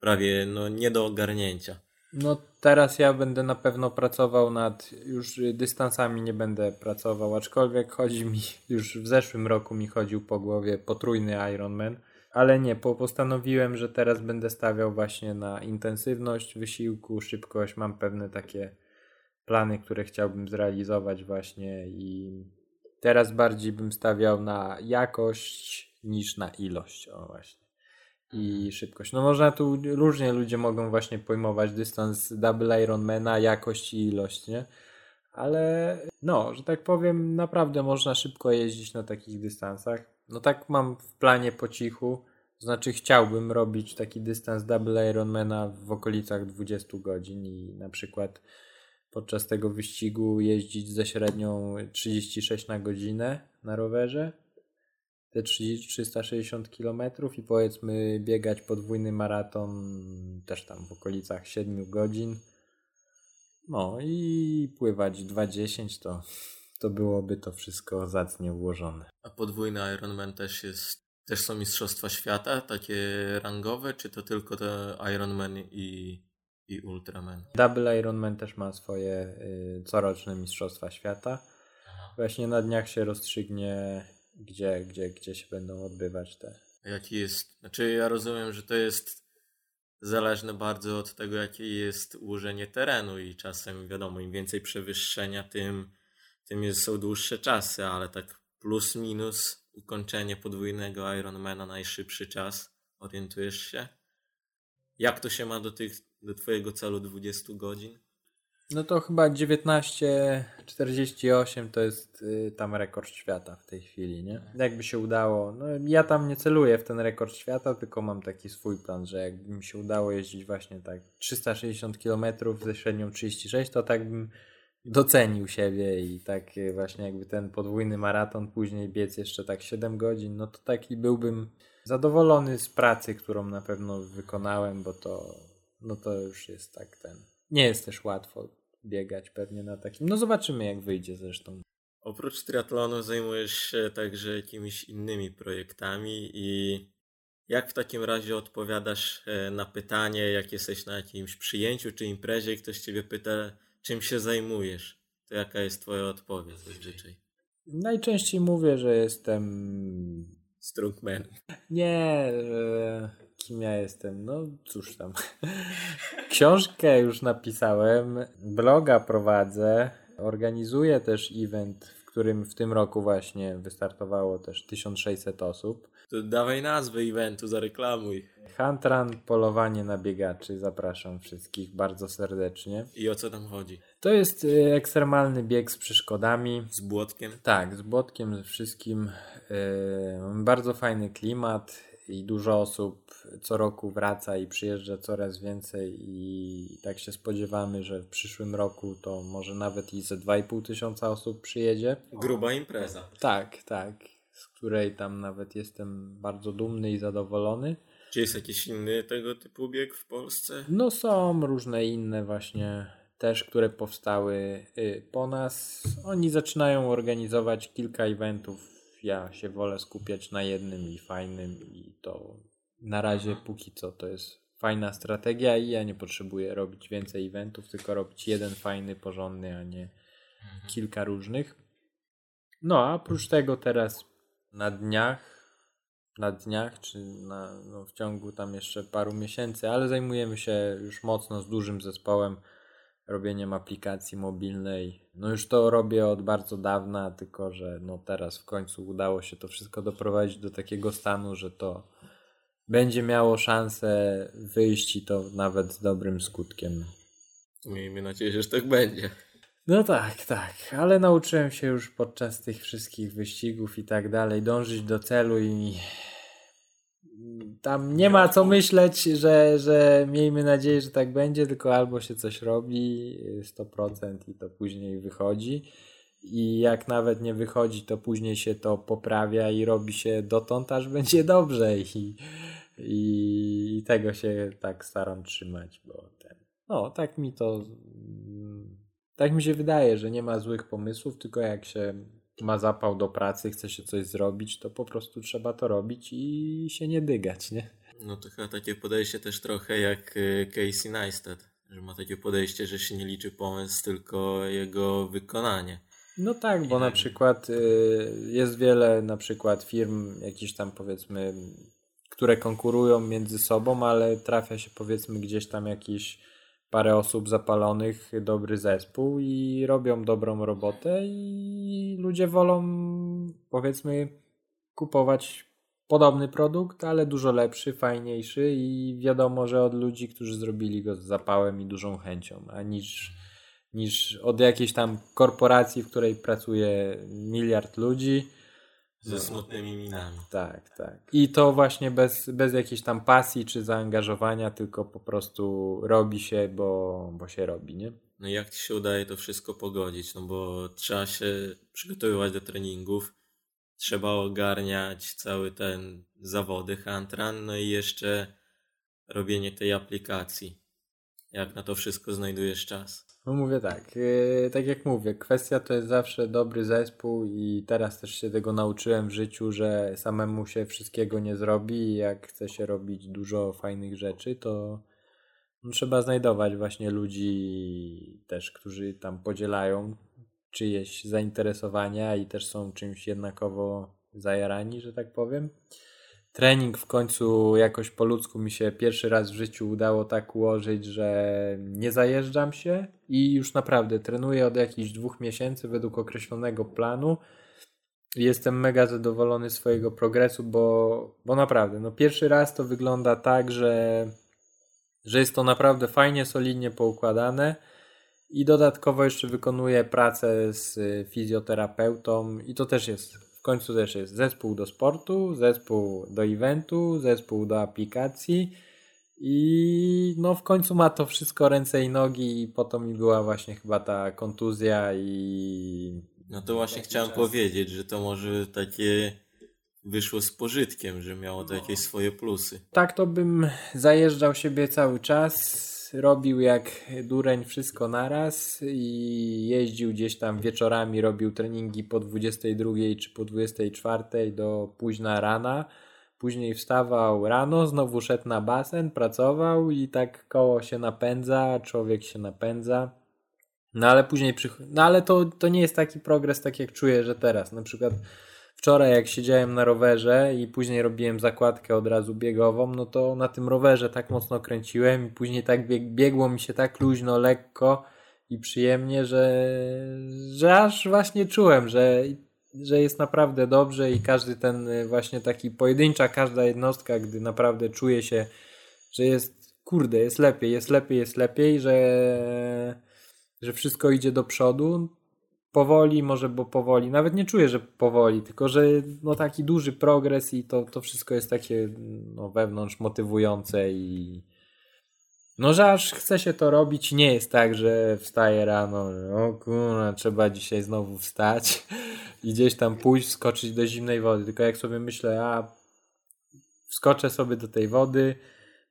prawie no, nie do ogarnięcia. No teraz ja będę na pewno pracował nad, już dystansami nie będę pracował, aczkolwiek chodzi mi, już w zeszłym roku mi chodził po głowie potrójny Ironman, ale nie, po, postanowiłem, że teraz będę stawiał właśnie na intensywność wysiłku, szybkość, mam pewne takie plany, które chciałbym zrealizować właśnie i teraz bardziej bym stawiał na jakość niż na ilość, o właśnie i szybkość. No można tu różnie ludzie mogą właśnie pojmować dystans double Ironmana, jakość i ilość, nie? Ale no, że tak powiem, naprawdę można szybko jeździć na takich dystansach. No tak mam w planie po cichu. Znaczy chciałbym robić taki dystans double Ironmana w okolicach 20 godzin i na przykład podczas tego wyścigu jeździć ze średnią 36 na godzinę na rowerze te 30, 360 km i powiedzmy biegać podwójny maraton też tam w okolicach 7 godzin. No i pływać 2.10 to, to byłoby to wszystko zacnie ułożone. A podwójny Ironman też jest, też są mistrzostwa świata, takie rangowe, czy to tylko te Ironman i, i Ultraman? Double Ironman też ma swoje y, coroczne mistrzostwa świata. Właśnie na dniach się rozstrzygnie gdzie, gdzie, gdzie się będą odbywać te. Jaki jest, znaczy ja rozumiem, że to jest zależne bardzo od tego, jakie jest ułożenie terenu i czasem wiadomo, im więcej przewyższenia, tym, tym jest, są dłuższe czasy, ale tak plus minus ukończenie podwójnego Ironmana najszybszy czas, orientujesz się? Jak to się ma do tych, do twojego celu 20 godzin? No to chyba 1948 to jest y, tam rekord świata w tej chwili, nie? Jakby się udało. No ja tam nie celuję w ten rekord świata, tylko mam taki swój plan, że jakby mi się udało jeździć właśnie tak 360 km ze średnią 36, to tak bym docenił siebie i tak y, właśnie jakby ten podwójny maraton później biec jeszcze tak 7 godzin, no to taki byłbym zadowolony z pracy, którą na pewno wykonałem, bo to no to już jest tak ten nie jest też łatwo biegać pewnie na takim. No zobaczymy jak wyjdzie zresztą. Oprócz triatlonu zajmujesz się także jakimiś innymi projektami i jak w takim razie odpowiadasz e, na pytanie, jak jesteś na jakimś przyjęciu czy imprezie i ktoś ciebie pyta, czym się zajmujesz? To jaka jest twoja odpowiedź zazwyczaj? Najczęściej mówię, że jestem... Strongman. Nie, kim ja jestem. No cóż tam. Książkę już napisałem, bloga prowadzę, organizuję też event, którym w tym roku właśnie wystartowało też 1600 osób. To dawaj nazwę eventu, zareklamuj. Huntran Polowanie na biegaczy. Zapraszam wszystkich bardzo serdecznie. I o co tam chodzi? To jest y, ekstremalny bieg z przeszkodami. Z błotkiem? Tak, z błotkiem, ze wszystkim. Yy, bardzo fajny klimat i dużo osób co roku wraca i przyjeżdża coraz więcej i tak się spodziewamy, że w przyszłym roku to może nawet i ze 2,5 tysiąca osób przyjedzie. Gruba impreza. Tak, tak, z której tam nawet jestem bardzo dumny i zadowolony. Czy jest jakiś inny tego typu bieg w Polsce? No są różne inne właśnie też, które powstały y, po nas. Oni zaczynają organizować kilka eventów ja się wolę skupiać na jednym i fajnym i to na razie póki co to jest fajna strategia i ja nie potrzebuję robić więcej eventów, tylko robić jeden fajny, porządny, a nie mhm. kilka różnych. No a oprócz tego teraz na dniach, na dniach, czy na, no, w ciągu tam jeszcze paru miesięcy, ale zajmujemy się już mocno z dużym zespołem robieniem aplikacji mobilnej. No już to robię od bardzo dawna, tylko że no teraz w końcu udało się to wszystko doprowadzić do takiego stanu, że to będzie miało szansę wyjść i to nawet z dobrym skutkiem. Miejmy nadzieję, że tak będzie. No tak, tak, ale nauczyłem się już podczas tych wszystkich wyścigów i tak dalej dążyć do celu i tam nie ma co myśleć, że, że miejmy nadzieję, że tak będzie, tylko albo się coś robi 100% i to później wychodzi. I jak nawet nie wychodzi, to później się to poprawia i robi się dotąd, aż będzie dobrze. I, i, i tego się tak staram trzymać, bo ten. No, tak mi to. Tak mi się wydaje, że nie ma złych pomysłów, tylko jak się ma zapał do pracy, chce się coś zrobić, to po prostu trzeba to robić i się nie dygać, nie? No to chyba takie podejście też trochę jak y, Casey Neistat, że ma takie podejście, że się nie liczy pomysł, tylko jego wykonanie. No tak, bo na przykład y, jest wiele na przykład firm jakichś tam powiedzmy, które konkurują między sobą, ale trafia się powiedzmy gdzieś tam jakiś parę osób zapalonych, dobry zespół i robią dobrą robotę i ludzie wolą powiedzmy kupować podobny produkt, ale dużo lepszy, fajniejszy i wiadomo, że od ludzi, którzy zrobili go z zapałem i dużą chęcią, a niż, niż od jakiejś tam korporacji, w której pracuje miliard ludzi. Ze smutnymi minami. Tak, tak. I to właśnie bez, bez jakiejś tam pasji czy zaangażowania, tylko po prostu robi się, bo, bo się robi, nie? No jak ci się udaje to wszystko pogodzić? No bo trzeba się przygotowywać do treningów, trzeba ogarniać cały ten zawody Hantran, no i jeszcze robienie tej aplikacji. Jak na to wszystko znajdujesz czas? No mówię tak, yy, tak jak mówię, kwestia to jest zawsze dobry zespół i teraz też się tego nauczyłem w życiu, że samemu się wszystkiego nie zrobi jak chce się robić dużo fajnych rzeczy, to trzeba znajdować właśnie ludzi też, którzy tam podzielają czyjeś zainteresowania i też są czymś jednakowo zajarani, że tak powiem. Trening w końcu jakoś po ludzku mi się pierwszy raz w życiu udało tak ułożyć, że nie zajeżdżam się i już naprawdę trenuję od jakichś dwóch miesięcy według określonego planu. Jestem mega zadowolony swojego progresu, bo, bo naprawdę, no pierwszy raz to wygląda tak, że, że jest to naprawdę fajnie, solidnie poukładane i dodatkowo jeszcze wykonuję pracę z fizjoterapeutą i to też jest, końcu też jest zespół do sportu, zespół do eventu, zespół do aplikacji i no w końcu ma to wszystko ręce i nogi i po to mi była właśnie chyba ta kontuzja i... No to właśnie chciałem czas. powiedzieć, że to może takie wyszło z pożytkiem, że miało to jakieś swoje plusy. Tak to bym zajeżdżał siebie cały czas robił jak dureń wszystko naraz i jeździł gdzieś tam wieczorami, robił treningi po 22 czy po 24 do późna rana. Później wstawał rano, znowu szedł na basen, pracował i tak koło się napędza, człowiek się napędza. No ale później przychodzi. No ale to, to nie jest taki progres, tak jak czuję, że teraz. Na przykład wczoraj jak siedziałem na rowerze i później robiłem zakładkę od razu biegową, no to na tym rowerze tak mocno kręciłem i później tak bieg, biegło mi się tak luźno, lekko i przyjemnie, że, że aż właśnie czułem, że, że jest naprawdę dobrze i każdy ten właśnie taki pojedyncza, każda jednostka, gdy naprawdę czuje się, że jest kurde, jest lepiej, jest lepiej, jest lepiej, że, że wszystko idzie do przodu, powoli, może bo powoli, nawet nie czuję, że powoli, tylko że no taki duży progres i to, to wszystko jest takie no, wewnątrz motywujące i no, że aż chce się to robić. Nie jest tak, że wstaję rano, o kurwa, trzeba dzisiaj znowu wstać i gdzieś tam pójść, skoczyć do zimnej wody. Tylko jak sobie myślę, a wskoczę sobie do tej wody,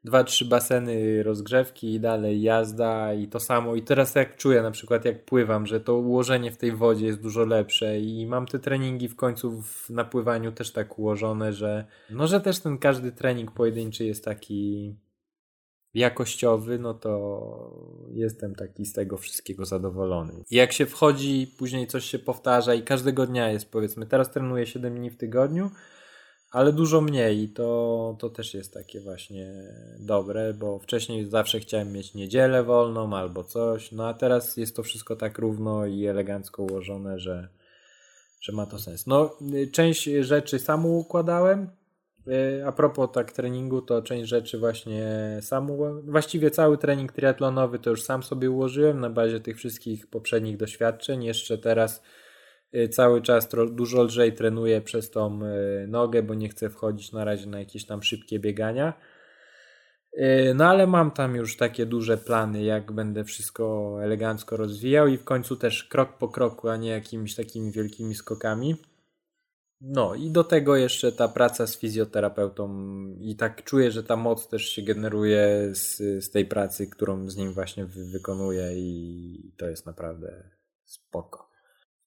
dwa, trzy baseny rozgrzewki i dalej jazda i to samo. I teraz jak czuję na przykład jak pływam, że to ułożenie w tej wodzie jest dużo lepsze i mam te treningi w końcu w napływaniu też tak ułożone, że no, że też ten każdy trening pojedynczy jest taki jakościowy, no to jestem taki z tego wszystkiego zadowolony. I jak się wchodzi, później coś się powtarza i każdego dnia jest powiedzmy, teraz trenuję 7 dni w tygodniu, ale dużo mniej to, to też jest takie właśnie dobre, bo wcześniej zawsze chciałem mieć niedzielę wolną albo coś, no a teraz jest to wszystko tak równo i elegancko ułożone, że, że ma to sens. No, część rzeczy sam układałem, a propos tak treningu, to część rzeczy właśnie sam, właściwie cały trening triatlonowy to już sam sobie ułożyłem na bazie tych wszystkich poprzednich doświadczeń. Jeszcze teraz Y, cały czas dużo lżej trenuję przez tą y, nogę, bo nie chcę wchodzić na razie na jakieś tam szybkie biegania. Y, no ale mam tam już takie duże plany, jak będę wszystko elegancko rozwijał i w końcu też krok po kroku, a nie jakimiś takimi wielkimi skokami. No i do tego jeszcze ta praca z fizjoterapeutą i tak czuję, że ta moc też się generuje z, z tej pracy, którą z nim właśnie wy, wykonuję i to jest naprawdę spoko.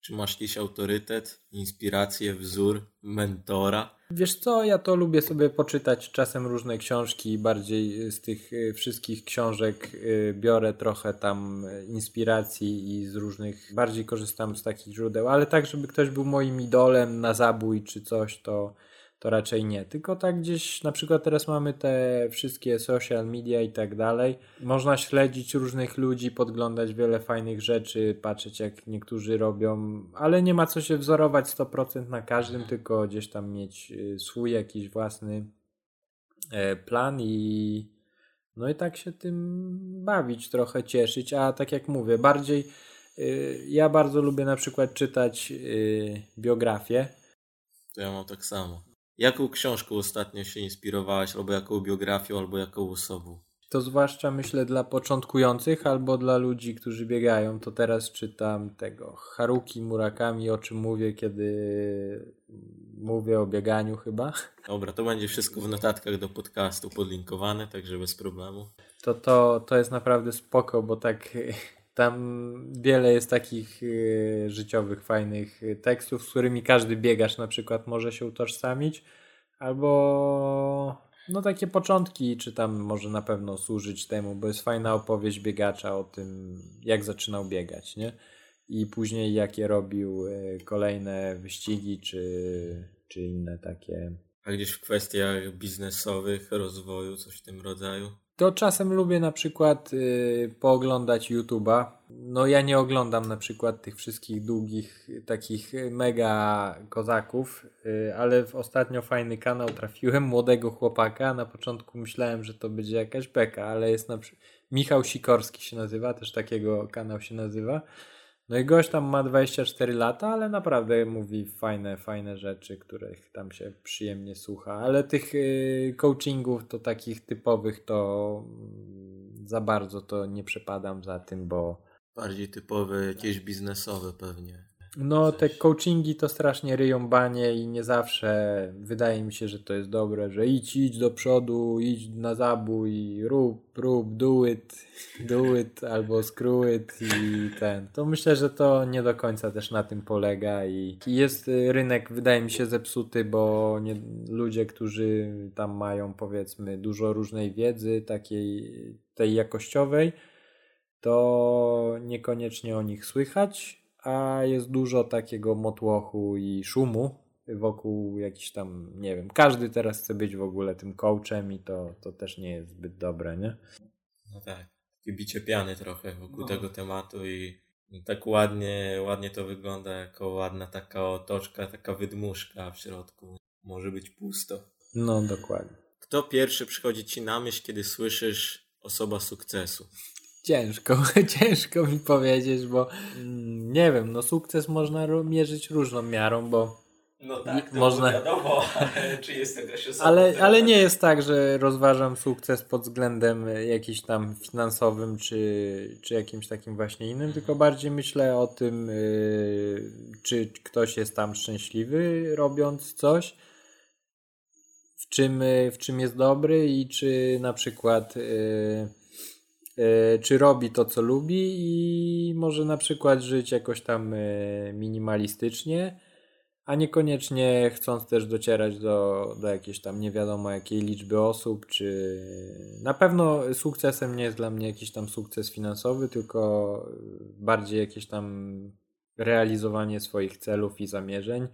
Czy masz jakiś autorytet, inspirację, wzór, mentora? Wiesz co, ja to lubię sobie poczytać czasem różne książki, bardziej z tych y, wszystkich książek y, biorę trochę tam inspiracji i z różnych, bardziej korzystam z takich źródeł, ale tak, żeby ktoś był moim idolem na zabój czy coś, to to raczej nie. Tylko tak gdzieś, na przykład teraz mamy te wszystkie social media i tak dalej. Można śledzić różnych ludzi, podglądać wiele fajnych rzeczy, patrzeć jak niektórzy robią, ale nie ma co się wzorować 100% na każdym, tylko gdzieś tam mieć y, swój jakiś własny e, plan i no i tak się tym bawić, trochę cieszyć, a tak jak mówię, bardziej y, ja bardzo lubię na przykład czytać y, biografię. To ja mam tak samo. Jaką książką ostatnio się inspirowałaś, albo jaką biografią, albo jaką osobą? To zwłaszcza myślę dla początkujących albo dla ludzi, którzy biegają. To teraz czytam tego Haruki Murakami, o czym mówię, kiedy mówię o bieganiu chyba. Dobra, to będzie wszystko w notatkach do podcastu podlinkowane, także bez problemu. To, to, to jest naprawdę spoko, bo tak tam wiele jest takich y, życiowych, fajnych tekstów, z którymi każdy biegacz na przykład może się utożsamić, albo no takie początki, czy tam może na pewno służyć temu, bo jest fajna opowieść biegacza o tym, jak zaczynał biegać, nie? I później jakie robił y, kolejne wyścigi, czy, czy inne takie. A gdzieś w kwestiach biznesowych, rozwoju, coś w tym rodzaju? To czasem lubię na przykład y, pooglądać YouTube'a. No ja nie oglądam na przykład tych wszystkich długich, takich mega kozaków, y, ale w ostatnio fajny kanał trafiłem [LAUGHS] młodego chłopaka. Na początku myślałem, że to będzie jakaś beka, ale jest na przykład Michał Sikorski się nazywa, też takiego kanał się nazywa. No i gość tam ma 24 lata, ale naprawdę mówi fajne, fajne rzeczy, których tam się przyjemnie słucha. Ale tych y, coachingów to takich typowych to mm, za bardzo to nie przepadam za tym, bo... Bardziej typowe, jakieś biznesowe pewnie. No, te coachingi to strasznie ryją banie i nie zawsze wydaje mi się, że to jest dobre, że idź, idź do przodu, idź na zabój, rób, rób, do it, do it albo screw it i ten. To myślę, że to nie do końca też na tym polega i jest rynek, wydaje mi się, zepsuty, bo nie, ludzie, którzy tam mają powiedzmy dużo różnej wiedzy, takiej tej jakościowej, to niekoniecznie o nich słychać a jest dużo takiego motłochu i szumu wokół jakiś tam, nie wiem, każdy teraz chce być w ogóle tym coachem i to, to też nie jest zbyt dobre, nie? No tak, takie bicie piany trochę wokół no. tego tematu i tak ładnie, ładnie to wygląda jako ładna taka otoczka, taka wydmuszka, w środku może być pusto. No, dokładnie. Kto pierwszy przychodzi ci na myśl, kiedy słyszysz osoba sukcesu? Ciężko, [LAUGHS] ciężko mi powiedzieć, bo mm, nie wiem, no sukces można mierzyć różną miarą, bo no tak, to można... wiadomo, [LAUGHS] czy jest jakaś osoba. Ale, ale nie jest tak, że rozważam sukces pod względem jakiś tam finansowym, czy, czy jakimś takim właśnie innym, tylko bardziej myślę o tym, yy, czy ktoś jest tam szczęśliwy robiąc coś, w czym, w czym jest dobry i czy na przykład... Yy, E, czy robi to, co lubi i może na przykład żyć jakoś tam e, minimalistycznie, a niekoniecznie chcąc też docierać do, do jakiejś tam nie wiadomo jakiej liczby osób, czy na pewno sukcesem nie jest dla mnie jakiś tam sukces finansowy, tylko bardziej jakieś tam realizowanie swoich celów i zamierzeń.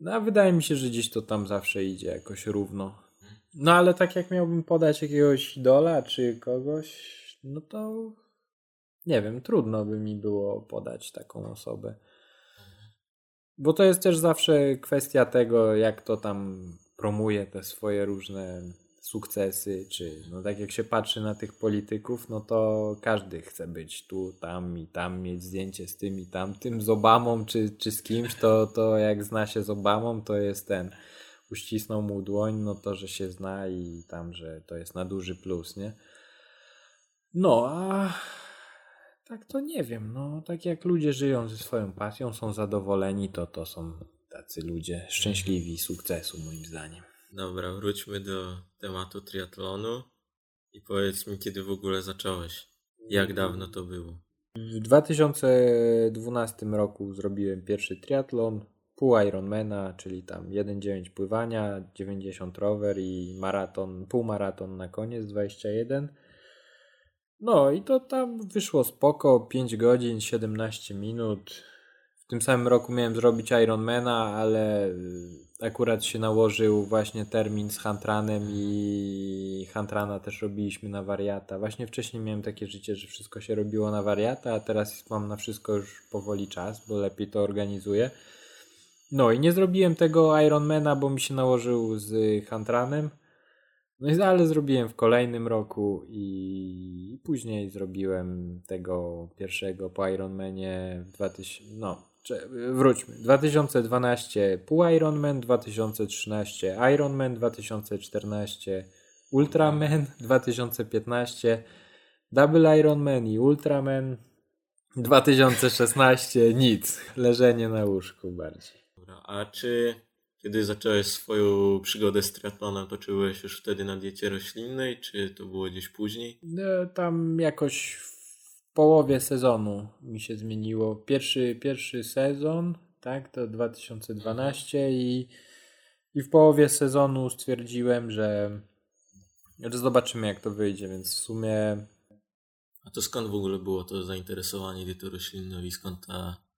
No a wydaje mi się, że gdzieś to tam zawsze idzie jakoś równo. No ale tak jak miałbym podać jakiegoś idola czy kogoś, no to nie wiem, trudno by mi było podać taką osobę. Bo to jest też zawsze kwestia tego, jak to tam promuje te swoje różne sukcesy, czy no tak jak się patrzy na tych polityków, no to każdy chce być tu, tam i tam, mieć zdjęcie z tym i tamtym, z Obamą czy, czy z kimś, to, to jak zna się z Obamą, to jest ten uścisnął mu dłoń, no to, że się zna i tam, że to jest na duży plus, nie? No, a tak to nie wiem. No, tak jak ludzie żyją ze swoją pasją, są zadowoleni, to to są tacy ludzie szczęśliwi sukcesu, moim zdaniem. Dobra, wróćmy do tematu triatlonu i powiedz mi, kiedy w ogóle zacząłeś? Jak dawno to było? W 2012 roku zrobiłem pierwszy triatlon, pół Ironmana, czyli tam 1,9 pływania, 90 rower i maraton, półmaraton na koniec 21. No i to tam wyszło spoko, 5 godzin, 17 minut. W tym samym roku miałem zrobić Ironmana, ale y, akurat się nałożył właśnie termin z Huntranem i Huntrana też robiliśmy na wariata. Właśnie wcześniej miałem takie życie, że wszystko się robiło na wariata, a teraz mam na wszystko już powoli czas, bo lepiej to organizuję. No i nie zrobiłem tego Ironmana, bo mi się nałożył z Huntranem. No ale zrobiłem w kolejnym roku i później zrobiłem tego pierwszego po Ironmanie w 2000, no wróćmy. 2012 pół Ironman, 2013 Ironman, 2014 Ultraman, [LAUGHS] 2015 Double Ironman i Ultraman, 2016 nic, leżenie na łóżku bardziej. Dobra, a czy kiedy zacząłeś swoją przygodę z triatlonem, to czy byłeś już wtedy na diecie roślinnej, czy to było gdzieś później? No, tam jakoś w połowie sezonu mi się zmieniło. Pierwszy, pierwszy sezon, tak, to 2012 i, i w połowie sezonu stwierdziłem, że, że zobaczymy jak to wyjdzie, więc w sumie... A to skąd w ogóle było to zainteresowanie dietą roślinną i skąd ta...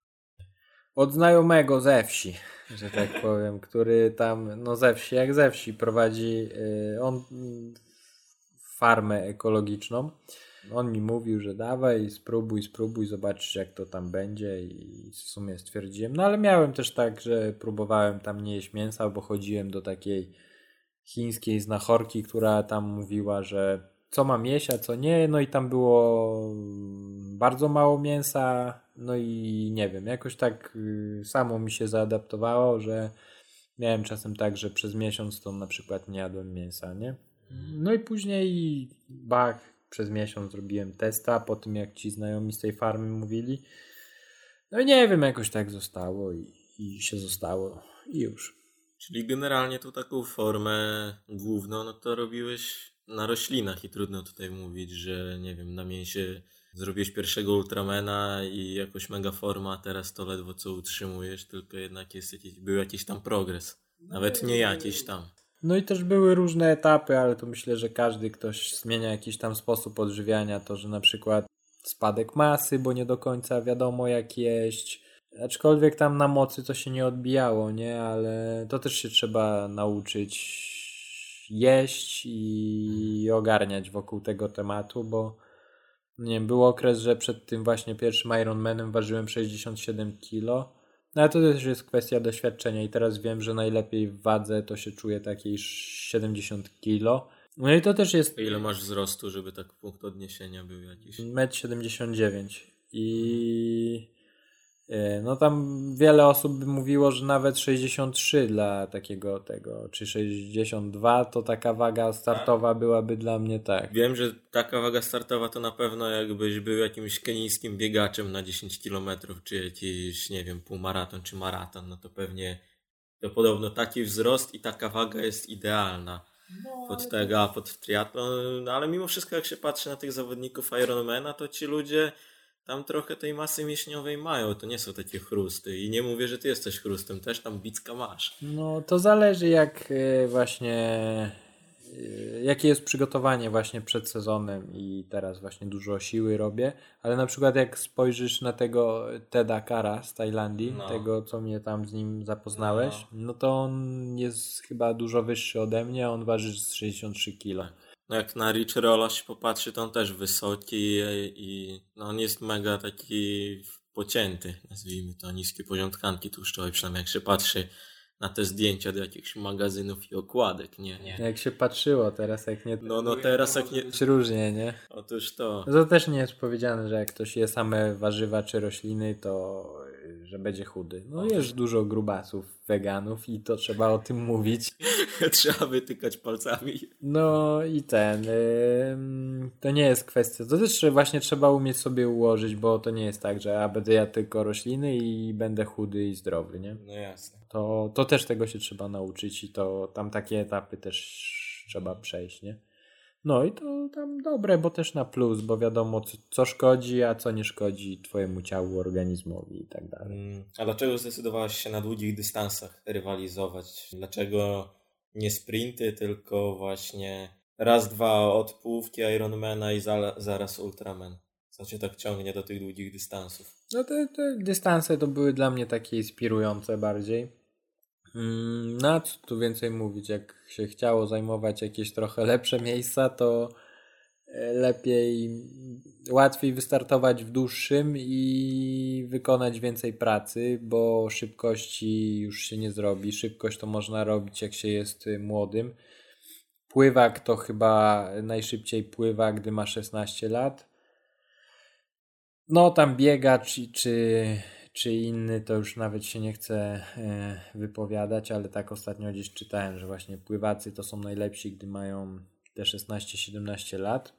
Od znajomego ze wsi, że tak [LAUGHS] powiem, który tam, no ze wsi, jak ze wsi prowadzi, y, on farmę ekologiczną on mi mówił, że dawaj, spróbuj, spróbuj, zobaczysz jak to tam będzie i w sumie stwierdziłem. No ale miałem też tak, że próbowałem tam nie jeść mięsa, bo chodziłem do takiej chińskiej znachorki, która tam mówiła, że co mam jeść, a co nie. No i tam było bardzo mało mięsa. No i nie wiem, jakoś tak y, samo mi się zaadaptowało, że miałem czasem tak, że przez miesiąc to na przykład nie jadłem mięsa, nie? No i później bach, przez miesiąc zrobiłem testa po tym, jak ci znajomi z tej farmy mówili. No i nie wiem, jakoś tak zostało i, i się zostało i już. Czyli generalnie tu taką formę główną, no to robiłeś na roślinach i trudno tutaj mówić, że nie wiem, na mięsie zrobiłeś pierwszego Ultramana i jakoś mega forma, a teraz to ledwo co utrzymujesz, tylko jednak jest jakiś, był jakiś tam progres. Nawet nie jakiś tam. No i też były różne etapy, ale to myślę, że każdy ktoś zmienia jakiś tam sposób odżywiania, to że na przykład spadek masy, bo nie do końca wiadomo jak jeść. Aczkolwiek tam na mocy to się nie odbijało, nie? Ale to też się trzeba nauczyć jeść i ogarniać wokół tego tematu, bo nie wiem, był okres, że przed tym właśnie pierwszym Ironmanem ważyłem 67 kilo no ale to też jest kwestia doświadczenia i teraz wiem, że najlepiej w wadze to się czuje takiej 70 kilo. No i to też jest... Ile masz wzrostu, żeby tak punkt odniesienia był jakiś? 1,79 m i no tam wiele osób by mówiło, że nawet 63 dla takiego tego, czy 62 to taka waga startowa byłaby dla mnie tak. Wiem, że taka waga startowa to na pewno jakbyś był jakimś kenijskim biegaczem na 10 km, czy jakiś, nie wiem, półmaraton, czy maraton, no to pewnie to podobno taki wzrost i taka waga jest idealna no, pod tego, a pod triatlon, no ale mimo wszystko jak się patrzy na tych zawodników Ironmana, to ci ludzie tam trochę tej masy mięśniowej mają, to nie są takie chrusty. I nie mówię, że ty jesteś chrustem, też tam bicka masz. No to zależy jak y, właśnie y, jakie jest przygotowanie właśnie przed sezonem i teraz właśnie dużo siły robię, ale na przykład jak spojrzysz na tego Teda Kara z Tajlandii, no. tego co mnie tam z nim zapoznałeś, no. no to on jest chyba dużo wyższy ode mnie, on waży 63 kg. No jak na Rich Rolla się popatrzy, to on też wysoki i no on jest mega taki pocięty, nazwijmy to, niskie poziom tkanki tłuszczowej, przynajmniej jak się patrzy na te zdjęcia do jakichś magazynów i okładek, nie? nie. Jak się patrzyło teraz, jak nie... No, no teraz jak nie... Czy różnie, nie? Otóż to. No to też nie jest powiedziane, że jak ktoś je same warzywa czy rośliny, to że będzie chudy. No jest dużo grubasów, weganów i to trzeba o tym mówić. [LAUGHS] trzeba wytykać palcami. No i ten, yy, to nie jest kwestia, to też właśnie trzeba umieć sobie ułożyć, bo to nie jest tak, że ja będę ja tylko rośliny i będę chudy i zdrowy, nie? No jasne. To, to też tego się trzeba nauczyć i to tam takie etapy też trzeba przejść, nie? No i to tam dobre, bo też na plus, bo wiadomo co, co szkodzi, a co nie szkodzi twojemu ciału, organizmowi i tak dalej. Mm, a dlaczego zdecydowałaś się na długich dystansach rywalizować? Dlaczego nie sprinty, tylko właśnie raz, dwa od połówki Ironmana i za, zaraz Ultraman? Co cię tak ciągnie do tych długich dystansów? No te, te dystanse to były dla mnie takie inspirujące bardziej. Mm, na co tu więcej mówić? Jak się chciało zajmować jakieś trochę lepsze miejsca, to e, lepiej, łatwiej wystartować w dłuższym i wykonać więcej pracy, bo szybkości już się nie zrobi. Szybkość to można robić, jak się jest młodym. Pływak to chyba najszybciej pływa, gdy ma 16 lat. No, tam biega, czy, czy inny, to już nawet się nie chcę e, wypowiadać, ale tak ostatnio gdzieś czytałem, że właśnie pływacy to są najlepsi, gdy mają te 16-17 lat.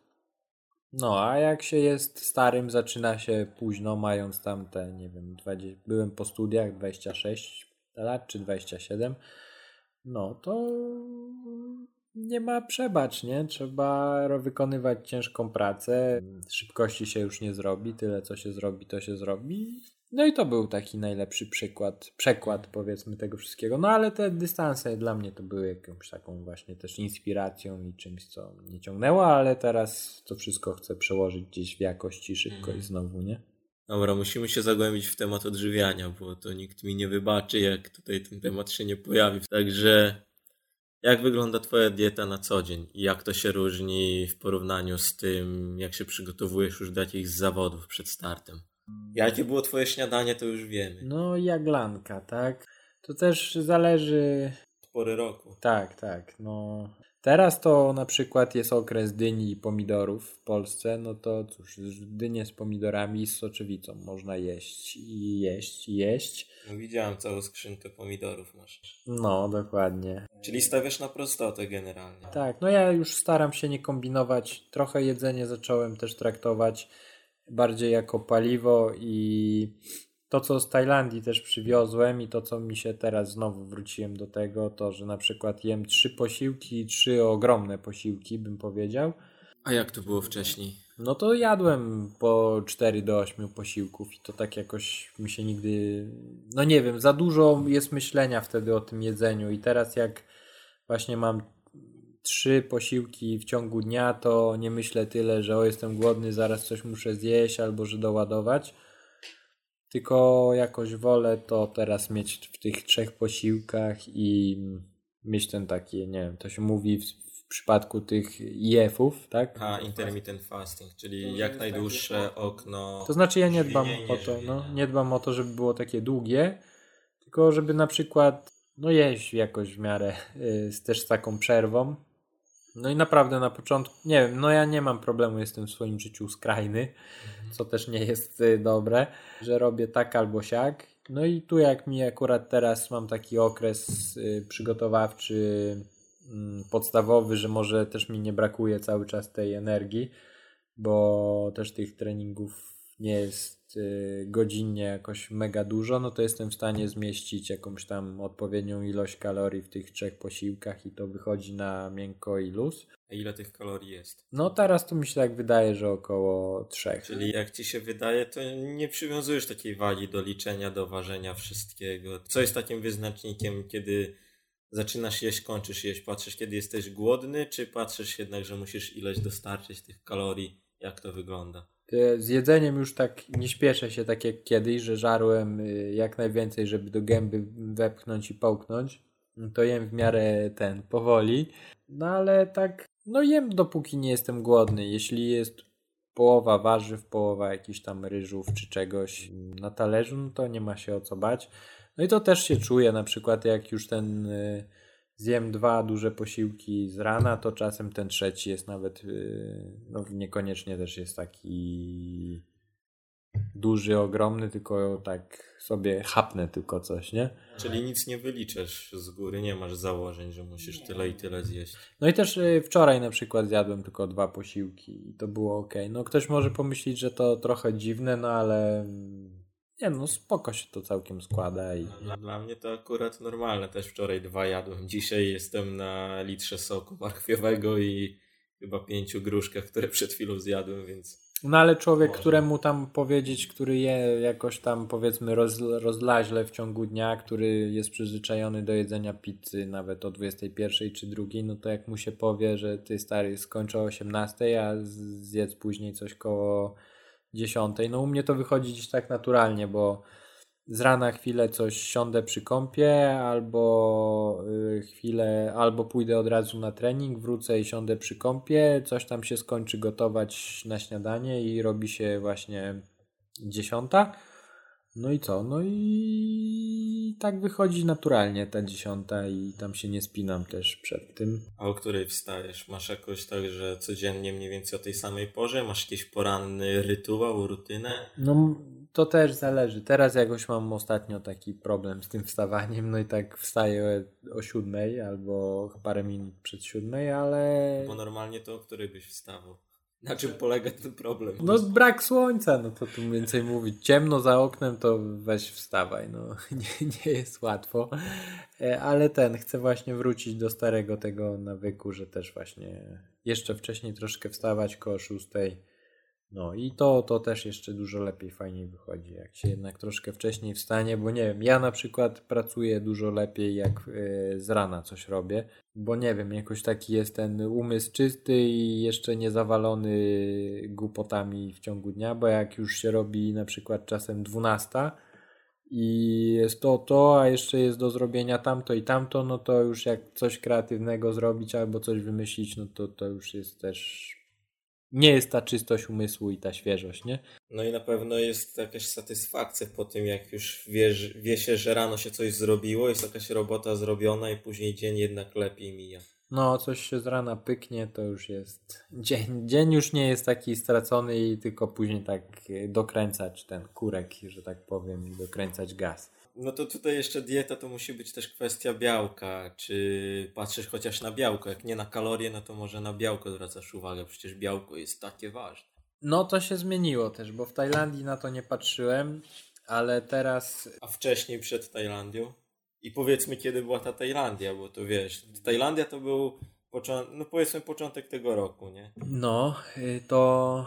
No, a jak się jest starym, zaczyna się późno, mając tam te, nie wiem, 20, byłem po studiach 26 lat czy 27, no to nie ma przebacz, nie? Trzeba wykonywać ciężką pracę, szybkości się już nie zrobi, tyle co się zrobi, to się zrobi no i to był taki najlepszy przykład, przekład powiedzmy tego wszystkiego. No ale te dystanse dla mnie to były jakąś taką właśnie też inspiracją i czymś, co mnie ciągnęło, ale teraz to wszystko chcę przełożyć gdzieś w jakości szybko i znowu, nie? Dobra, musimy się zagłębić w temat odżywiania, bo to nikt mi nie wybaczy, jak tutaj ten temat się nie pojawi. Także jak wygląda Twoja dieta na co dzień i jak to się różni w porównaniu z tym, jak się przygotowujesz już do jakichś zawodów przed startem? Jakie było twoje śniadanie, to już wiemy. No, jaglanka, tak? To też zależy... Od pory roku. Tak, tak. No, Teraz to na przykład jest okres dyni i pomidorów w Polsce, no to cóż, dynie z pomidorami i z soczewicą można jeść i jeść i jeść. No widziałem całą skrzynkę pomidorów masz. No, dokładnie. Czyli stawiasz na prostotę generalnie. Tak, no ja już staram się nie kombinować. Trochę jedzenie zacząłem też traktować bardziej jako paliwo i to, co z Tajlandii też przywiozłem i to, co mi się teraz znowu wróciłem do tego, to, że na przykład jem trzy posiłki, trzy ogromne posiłki, bym powiedział. A jak to było wcześniej? No to jadłem po 4 do 8 posiłków i to tak jakoś mi się nigdy, no nie wiem, za dużo jest myślenia wtedy o tym jedzeniu i teraz jak właśnie mam trzy posiłki w ciągu dnia, to nie myślę tyle, że o jestem głodny, zaraz coś muszę zjeść albo że doładować. Tylko jakoś wolę to teraz mieć w tych trzech posiłkach i mieć ten taki, nie wiem, to się mówi w, w przypadku tych IF-ów, tak? A, intermittent fasting, czyli jak najdłuższe okno. To znaczy ja nie dbam o to, no, nie dbam o to, żeby było takie długie, tylko żeby na przykład no jeść jakoś w miarę y, z, też z taką przerwą, no i naprawdę na początku, nie wiem, no ja nie mam problemu, jestem w swoim życiu skrajny, mhm. co też nie jest y, dobre, że robię tak albo siak. No i tu jak mi akurat teraz mam taki okres y, przygotowawczy, mm, podstawowy, że może też mi nie brakuje cały czas tej energii, bo też tych treningów nie jest Y, godzinnie jakoś mega dużo, no to jestem w stanie zmieścić jakąś tam odpowiednią ilość kalorii w tych trzech posiłkach i to wychodzi na miękko i luz. A ile tych kalorii jest? No teraz to mi się tak wydaje, że około trzech. Czyli jak ci się wydaje, to nie przywiązujesz takiej wagi do liczenia, do ważenia wszystkiego. Co jest takim wyznacznikiem, kiedy zaczynasz jeść, kończysz jeść? Patrzysz, kiedy jesteś głodny, czy patrzysz jednak, że musisz ileś dostarczyć tych kalorii? Jak to wygląda? Z jedzeniem już tak nie śpieszę się tak jak kiedyś, że żarłem y, jak najwięcej, żeby do gęby wepchnąć i połknąć. To jem w miarę ten, powoli. No ale tak, no jem dopóki nie jestem głodny. Jeśli jest połowa warzyw, połowa jakichś tam ryżów czy czegoś na talerzu, no to nie ma się o co bać. No i to też się czuje, na przykład jak już ten y, zjem dwa duże posiłki z rana, to czasem ten trzeci jest nawet, y, no niekoniecznie też jest taki duży, ogromny, tylko tak sobie chapnę tylko coś, nie? Czyli nic nie wyliczesz z góry, nie masz założeń, że musisz tyle i tyle zjeść. No i też y, wczoraj na przykład zjadłem tylko dwa posiłki i to było ok. No ktoś może pomyśleć, że to trochę dziwne, no ale nie no, spoko się to całkiem składa. I... Dla, dla mnie to akurat normalne. Też wczoraj dwa jadłem. Dzisiaj jestem na litrze soku marchwiowego i chyba pięciu gruszkach, które przed chwilą zjadłem, więc No ale człowiek, Może. któremu tam powiedzieć, który je jakoś tam powiedzmy roz, rozlaźle w ciągu dnia, który jest przyzwyczajony do jedzenia pizzy nawet o 21 czy 2, no to jak mu się powie, że ty stary skończę o 18, a zjedz później coś koło 10, no u mnie to wychodzi gdzieś tak naturalnie, bo z rana chwilę coś siądę przy kąpie, albo y, chwilę, albo pójdę od razu na trening, wrócę i siądę przy kąpie, coś tam się skończy gotować na śniadanie i robi się właśnie dziesiąta. No i co? No i tak wychodzi naturalnie ta dziesiąta i tam się nie spinam też przed tym. A o której wstajesz? Masz jakoś tak, że codziennie mniej więcej o tej samej porze? Masz jakiś poranny rytuał, rutynę? No to też zależy. Teraz jakoś mam ostatnio taki problem z tym wstawaniem, no i tak wstaję o siódmej albo parę minut przed siódmej, ale Bo normalnie to o której byś wstawał? Na czym polega ten problem? no brak słońca, no to tu więcej mówić. Ciemno za oknem to weź wstawaj, no [LAUGHS] nie, nie jest łatwo, E, ale ten, chcę właśnie wrócić do starego tego nawyku, że też właśnie jeszcze wcześniej troszkę wstawać koło szóstej. No i to, to też jeszcze dużo lepiej, fajniej wychodzi, jak się jednak troszkę wcześniej wstanie, bo nie wiem, ja na przykład pracuję dużo lepiej, jak e, z rana coś robię, bo nie wiem, jakoś taki jest ten umysł czysty i jeszcze nie zawalony głupotami w ciągu dnia, bo jak już się robi na przykład czasem 12 i jest to, to, a jeszcze jest do zrobienia tamto i tamto, no to już jak coś kreatywnego zrobić albo coś wymyślić, no to to już jest też nie jest ta czystość umysłu i ta świeżość, nie? No i na pewno jest jakaś satysfakcja po tym, jak już wiesz, wie się, że rano się coś zrobiło, jest jakaś robota zrobiona i później dzień jednak lepiej mija. No, coś się z rana pyknie, to już jest. Dzień, dzień już nie jest taki stracony i tylko później tak dokręcać ten kurek, że tak powiem, i dokręcać gaz. No to tutaj jeszcze dieta to musi być też kwestia białka. Czy patrzysz chociaż na białko? Jak nie na kalorie, no to może na białko zwracasz uwagę. Przecież białko jest takie ważne. No, to się zmieniło też, bo w Tajlandii na to nie patrzyłem, ale teraz. A wcześniej przed Tajlandią? I powiedzmy, kiedy była ta Tajlandia, bo to wiesz, Tajlandia to był początek, no powiedzmy początek tego roku, nie? No, y, to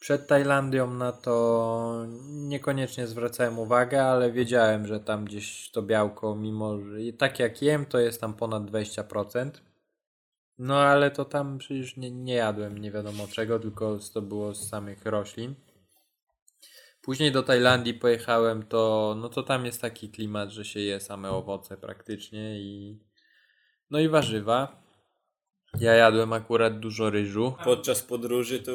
przed Tajlandią na to niekoniecznie zwracałem uwagę, ale wiedziałem, że tam gdzieś to białko, mimo że tak jak jem, to jest tam ponad 20%. No ale to tam przecież nie, nie jadłem nie wiadomo czego, tylko to było z samych roślin. Później do Tajlandii pojechałem, to no to tam jest taki klimat, że się je same owoce praktycznie i no i warzywa. Ja jadłem akurat dużo ryżu. Podczas podróży to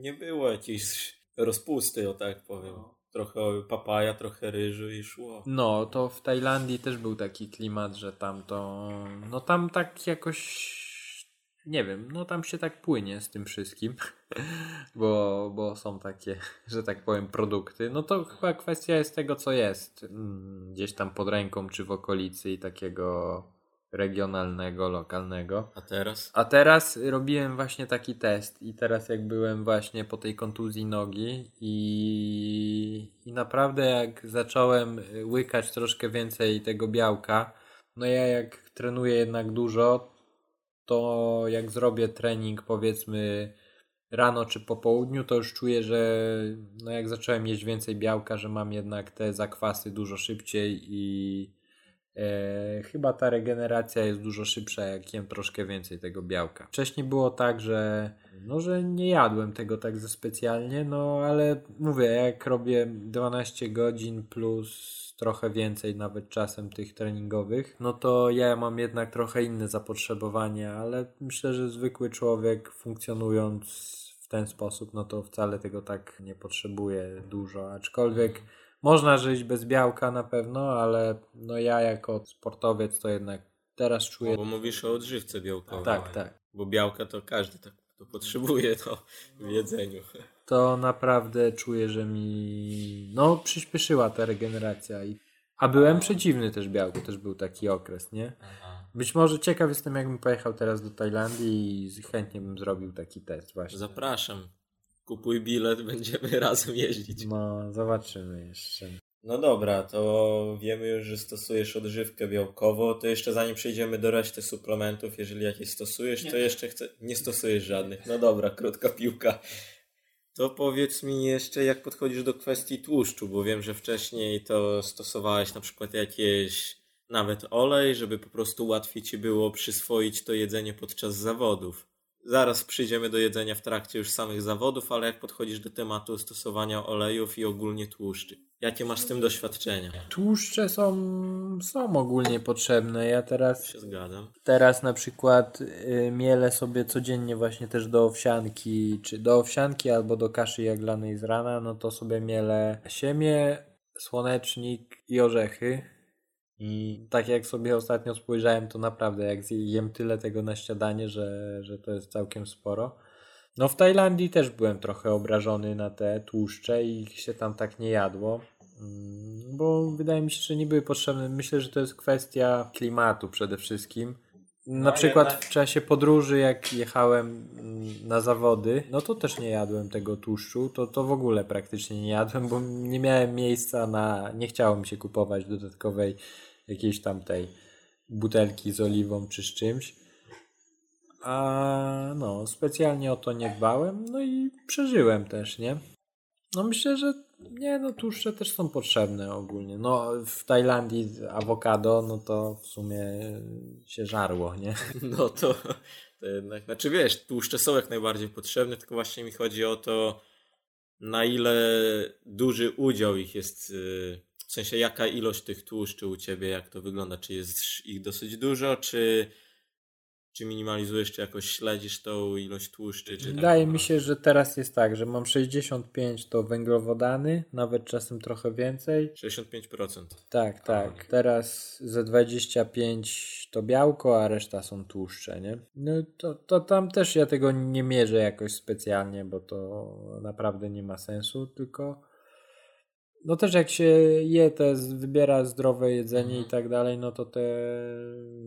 nie było jakiejś rozpusty, o tak powiem. Trochę papaja, trochę ryżu i szło. No, to w Tajlandii też był taki klimat, że tam to. No tam tak jakoś. Nie wiem, no tam się tak płynie z tym wszystkim, [LAUGHS] bo, bo są takie, [LAUGHS] że tak powiem, produkty. No to chyba kwestia jest tego, co jest mm, gdzieś tam pod ręką, czy w okolicy i takiego regionalnego, lokalnego. A teraz? A teraz robiłem właśnie taki test i teraz jak byłem właśnie po tej kontuzji nogi i, i naprawdę jak zacząłem łykać troszkę więcej tego białka, no ja jak trenuję jednak dużo, to jak zrobię trening powiedzmy rano czy po południu, to już czuję, że no jak zacząłem jeść więcej białka, że mam jednak te zakwasy dużo szybciej i E, chyba ta regeneracja jest dużo szybsza, jak jem troszkę więcej tego białka. Wcześniej było tak, że no, że nie jadłem tego tak za specjalnie, no ale mówię, jak robię 12 godzin plus trochę więcej nawet czasem tych treningowych, no to ja mam jednak trochę inne zapotrzebowanie, ale myślę, że zwykły człowiek funkcjonując w ten sposób, no to wcale tego tak nie potrzebuje dużo, aczkolwiek można żyć bez białka na pewno, ale no ja jako sportowiec to jednak teraz czuję. Bo mówisz o odżywce białkowej. Tak, tak. Bo białka to każdy tak to potrzebuje to w jedzeniu. To naprawdę czuję, że mi no przyspieszyła ta regeneracja. I... A byłem przeciwny też białku, też był taki okres, nie? Być może ciekaw jestem, jakbym pojechał teraz do Tajlandii i chętnie bym zrobił taki test właśnie. Zapraszam. Kupuj bilet, [LAUGHS] będziemy razem jeździć. No, zobaczymy jeszcze. No dobra, to wiemy już, że stosujesz odżywkę białkową, to jeszcze zanim przejdziemy do reszty suplementów, jeżeli jakieś stosujesz, Nie. to jeszcze chcę... Nie stosujesz żadnych. No dobra, krótka piłka. To powiedz mi jeszcze, jak podchodzisz do kwestii tłuszczu, bo wiem, że wcześniej to stosowałeś na przykład jakieś nawet olej, żeby po prostu łatwiej ci było przyswoić to jedzenie podczas zawodów. Zaraz przyjdziemy do jedzenia w trakcie już samych zawodów, ale jak podchodzisz do tematu stosowania olejów i ogólnie tłuszczy? Jakie masz z tym doświadczenia? Tłuszcze są, są ogólnie potrzebne. Ja teraz Się zgadzam. Teraz na przykład y, mielę sobie codziennie właśnie też do owsianki, czy do owsianki albo do kaszy jaglanej z rana, no to sobie mielę siemię, słonecznik i orzechy. I tak jak sobie ostatnio spojrzałem, to naprawdę jak jem tyle tego na śniadanie, że, że to jest całkiem sporo. No w Tajlandii też byłem trochę obrażony na te tłuszcze i ich się tam tak nie jadło. Mm, Bo wydaje mi się, że nie były potrzebne. Myślę, że to jest kwestia klimatu przede wszystkim. Na No, przykład jednak- w czasie podróży, jak jechałem na zawody, no to też nie jadłem tego tłuszczu. To, to w ogóle praktycznie nie jadłem, bo nie miałem miejsca na. Nie chciało mi się kupować dodatkowej jakiejś tam tej butelki z oliwą czy z czymś. A no, specjalnie o to nie dbałem, no i przeżyłem też, nie? No myślę, że nie, no tłuszcze też są potrzebne ogólnie. No w Tajlandii awokado, no to w sumie się żarło, nie? [LAUGHS] No to, to jednak, znaczy wiesz, tłuszcze są jak najbardziej potrzebne, tylko właśnie mi chodzi o to, na ile duży udział ich jest, yy, w sensie jaka ilość tych tłuszczy u ciebie, jak to wygląda, czy jest ich dosyć dużo, czy, czy minimalizujesz, czy jakoś śledzisz tą ilość tłuszczy, czy tak Wydaje po mi się, że teraz jest tak, że mam 65 to węglowodany, nawet czasem trochę więcej. 65%. Tak, tak. Teraz ze 25 to białko, a reszta są tłuszcze, nie? No to, to tam też ja tego nie mierzę jakoś specjalnie, bo to naprawdę nie ma sensu, tylko no też jak się je te, wybiera zdrowe jedzenie Mhm. i tak dalej, no to te,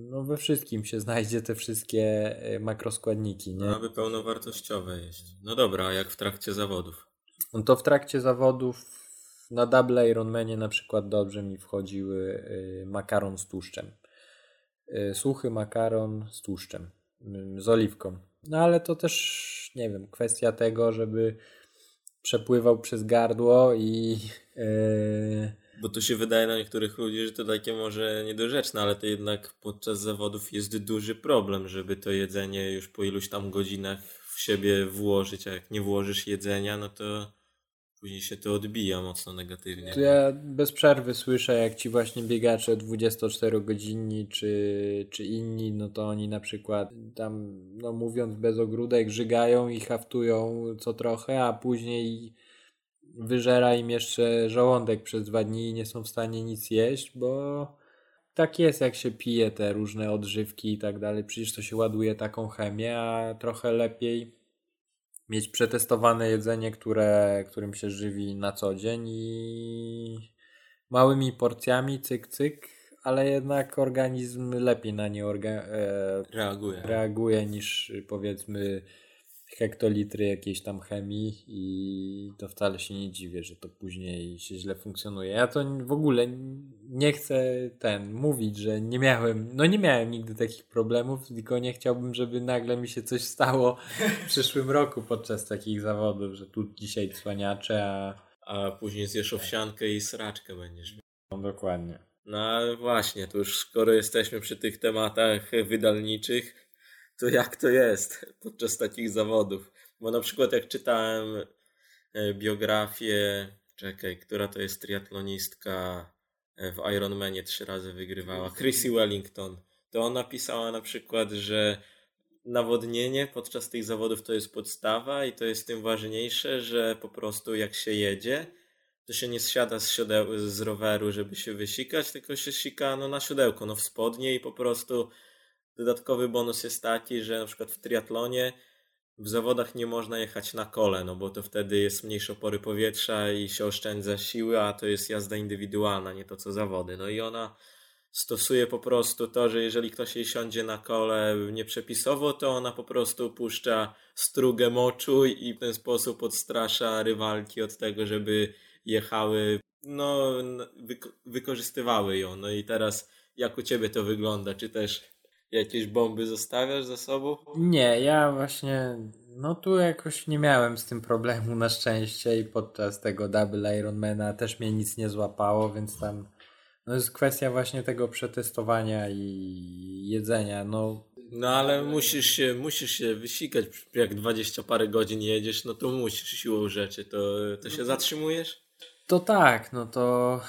no we wszystkim się znajdzie te wszystkie e, makroskładniki, nie? No, aby pełnowartościowe jeść. No dobra, a jak w trakcie zawodów? No to w trakcie zawodów na Double Ironmanie na przykład dobrze mi wchodziły y, makaron z tłuszczem. Y, Suchy makaron z tłuszczem, y, z oliwką. No ale to też, nie wiem, kwestia tego, żeby przepływał przez gardło i y, Bo to się wydaje na niektórych ludzi, że to takie może niedorzeczne, ale to jednak podczas zawodów jest duży problem, żeby to jedzenie już po iluś tam godzinach w siebie włożyć, a jak nie włożysz jedzenia, no to później się to odbija mocno negatywnie. To ja bez przerwy słyszę, jak ci właśnie biegacze 24-godzinni czy, czy inni, no to oni na przykład tam, no mówiąc bez ogródek, żygają i haftują co trochę, a później wyżera im jeszcze żołądek przez dwa dni i nie są w stanie nic jeść, bo tak jest, jak się pije te różne odżywki i tak dalej. Przecież to się ładuje taką chemię, a trochę lepiej mieć przetestowane jedzenie, które, którym się żywi na co dzień i małymi porcjami, cyk, cyk, ale jednak organizm lepiej na nie orga- e, Reaguje. reaguje niż powiedzmy hektolitry jakiejś tam chemii i to wcale się nie dziwię, że to później się źle funkcjonuje. Ja to w ogóle nie chcę ten mówić, że nie miałem, no nie miałem nigdy takich problemów, tylko nie chciałbym, żeby nagle mi się coś stało w [LAUGHS] przyszłym roku podczas takich zawodów, że tu dzisiaj cwaniacze, a A później zjesz owsiankę i sraczkę będziesz. no dokładnie. No właśnie, to już skoro jesteśmy przy tych tematach wydalniczych, to jak to jest [LAUGHS] podczas takich zawodów? Bo na przykład jak czytałem e, biografię, czekaj, która to jest triatlonistka e, w Ironmanie trzy razy wygrywała, Chrissy Wellington, to ona pisała na przykład, że nawodnienie podczas tych zawodów to jest podstawa i to jest tym ważniejsze, że po prostu jak się jedzie, to się nie zsiada z, siodeł- z roweru, żeby się wysikać, tylko się sika no, na siodełko, no w spodnie i po prostu dodatkowy bonus jest taki, że na przykład w triatlonie w zawodach nie można jechać na kole, no bo to wtedy jest mniejsze opory powietrza i się oszczędza siły, a to jest jazda indywidualna, nie to co zawody. No i ona stosuje po prostu to, że jeżeli ktoś jej siądzie na kole nieprzepisowo, to ona po prostu puszcza strugę moczu i w ten sposób odstrasza rywalki od tego, żeby jechały no, wyko wykorzystywały ją. No i teraz jak u ciebie to wygląda? Czy też jakieś bomby zostawiasz za sobą? Nie, ja właśnie, no tu jakoś nie miałem z tym problemu na szczęście i podczas tego Double Ironmana też mnie nic nie złapało, więc tam no jest kwestia właśnie tego przetestowania i jedzenia, no. No ale musisz się, musisz się wysikać, jak 20 parę godzin jedziesz, no to musisz siłą rzeczy, to, to się zatrzymujesz? To tak, no to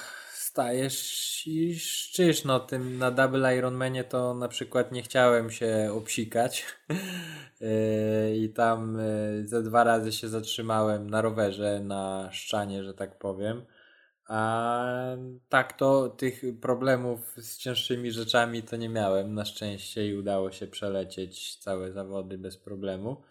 stajesz i szczysz, no tym na Double Ironmanie to na przykład nie chciałem się obsikać [LAUGHS] yy, i tam yy, ze dwa razy się zatrzymałem na rowerze, na szczanie, że tak powiem. A tak to tych problemów z cięższymi rzeczami to nie miałem na szczęście i udało się przelecieć całe zawody bez problemu.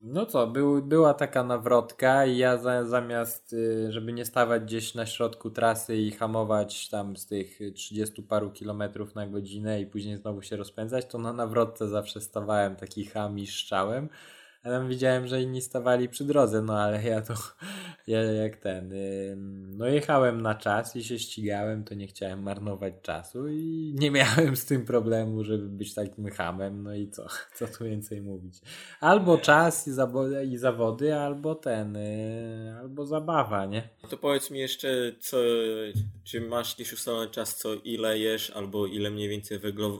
No co, był, była taka nawrotka i ja za, zamiast, y, żeby nie stawać gdzieś na środku trasy i hamować tam z tych 30 paru kilometrów na godzinę i później znowu się rozpędzać, to na nawrotce zawsze stawałem taki ham i szczałem. A tam widziałem, że inni stawali przy drodze, no ale ja to, [LAUGHS] ja jak ten, no jechałem na czas i się ścigałem, to nie chciałem marnować czasu i [LAUGHS] nie miałem z tym problemu, żeby być takim hamem, no i co, [LAUGHS] co tu więcej mówić. Albo czas i, zawody, i zawody, albo ten, y, albo zabawa, nie? To powiedz mi jeszcze, co, czy masz jakiś ustalony czas, co ile jesz, albo ile mniej więcej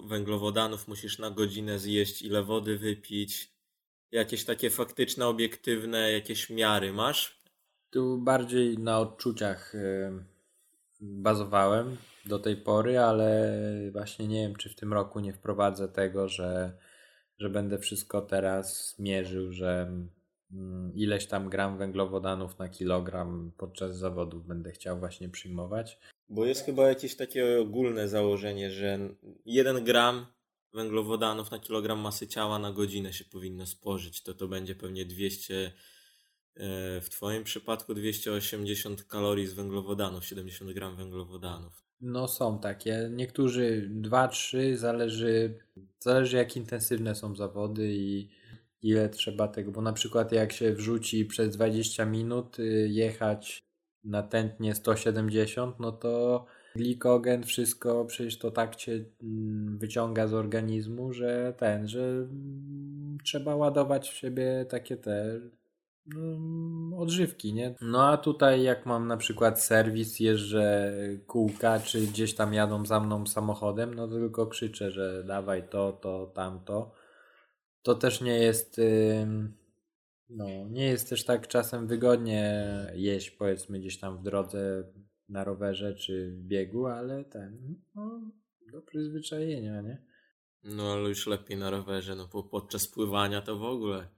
węglowodanów musisz na godzinę zjeść, ile wody wypić, jakieś takie faktyczne, obiektywne jakieś miary masz? Tu bardziej na odczuciach y, bazowałem do tej pory, ale właśnie nie wiem, czy w tym roku nie wprowadzę tego, że, że będę wszystko teraz mierzył, że mm, ileś tam gram węglowodanów na kilogram podczas zawodów będę chciał właśnie przyjmować. Bo jest chyba jakieś takie ogólne założenie, że jeden gram węglowodanów na kilogram masy ciała na godzinę się powinno spożyć, to to będzie pewnie 200, e, w Twoim przypadku 280 kalorii z węglowodanów, 70 gram węglowodanów. No są takie, niektórzy 2-3, zależy, zależy jak intensywne są zawody i ile trzeba tego, bo na przykład jak się wrzuci przez 20 minut y, jechać na tętnie 170, no to glikogen, wszystko przecież to tak cię mm, wyciąga z organizmu, że ten, że mm, trzeba ładować w siebie takie te mm, odżywki, nie? No a tutaj jak mam na przykład serwis, jeżdżę kółka, czy gdzieś tam jadą za mną samochodem, no to tylko krzyczę, że dawaj to, to, tamto. To też nie jest no, nie jest też tak czasem wygodnie jeść powiedzmy gdzieś tam w drodze na rowerze czy w biegu, ale ten, no, do przyzwyczajenia, nie? No, ale już lepiej na rowerze, no bo podczas pływania to w ogóle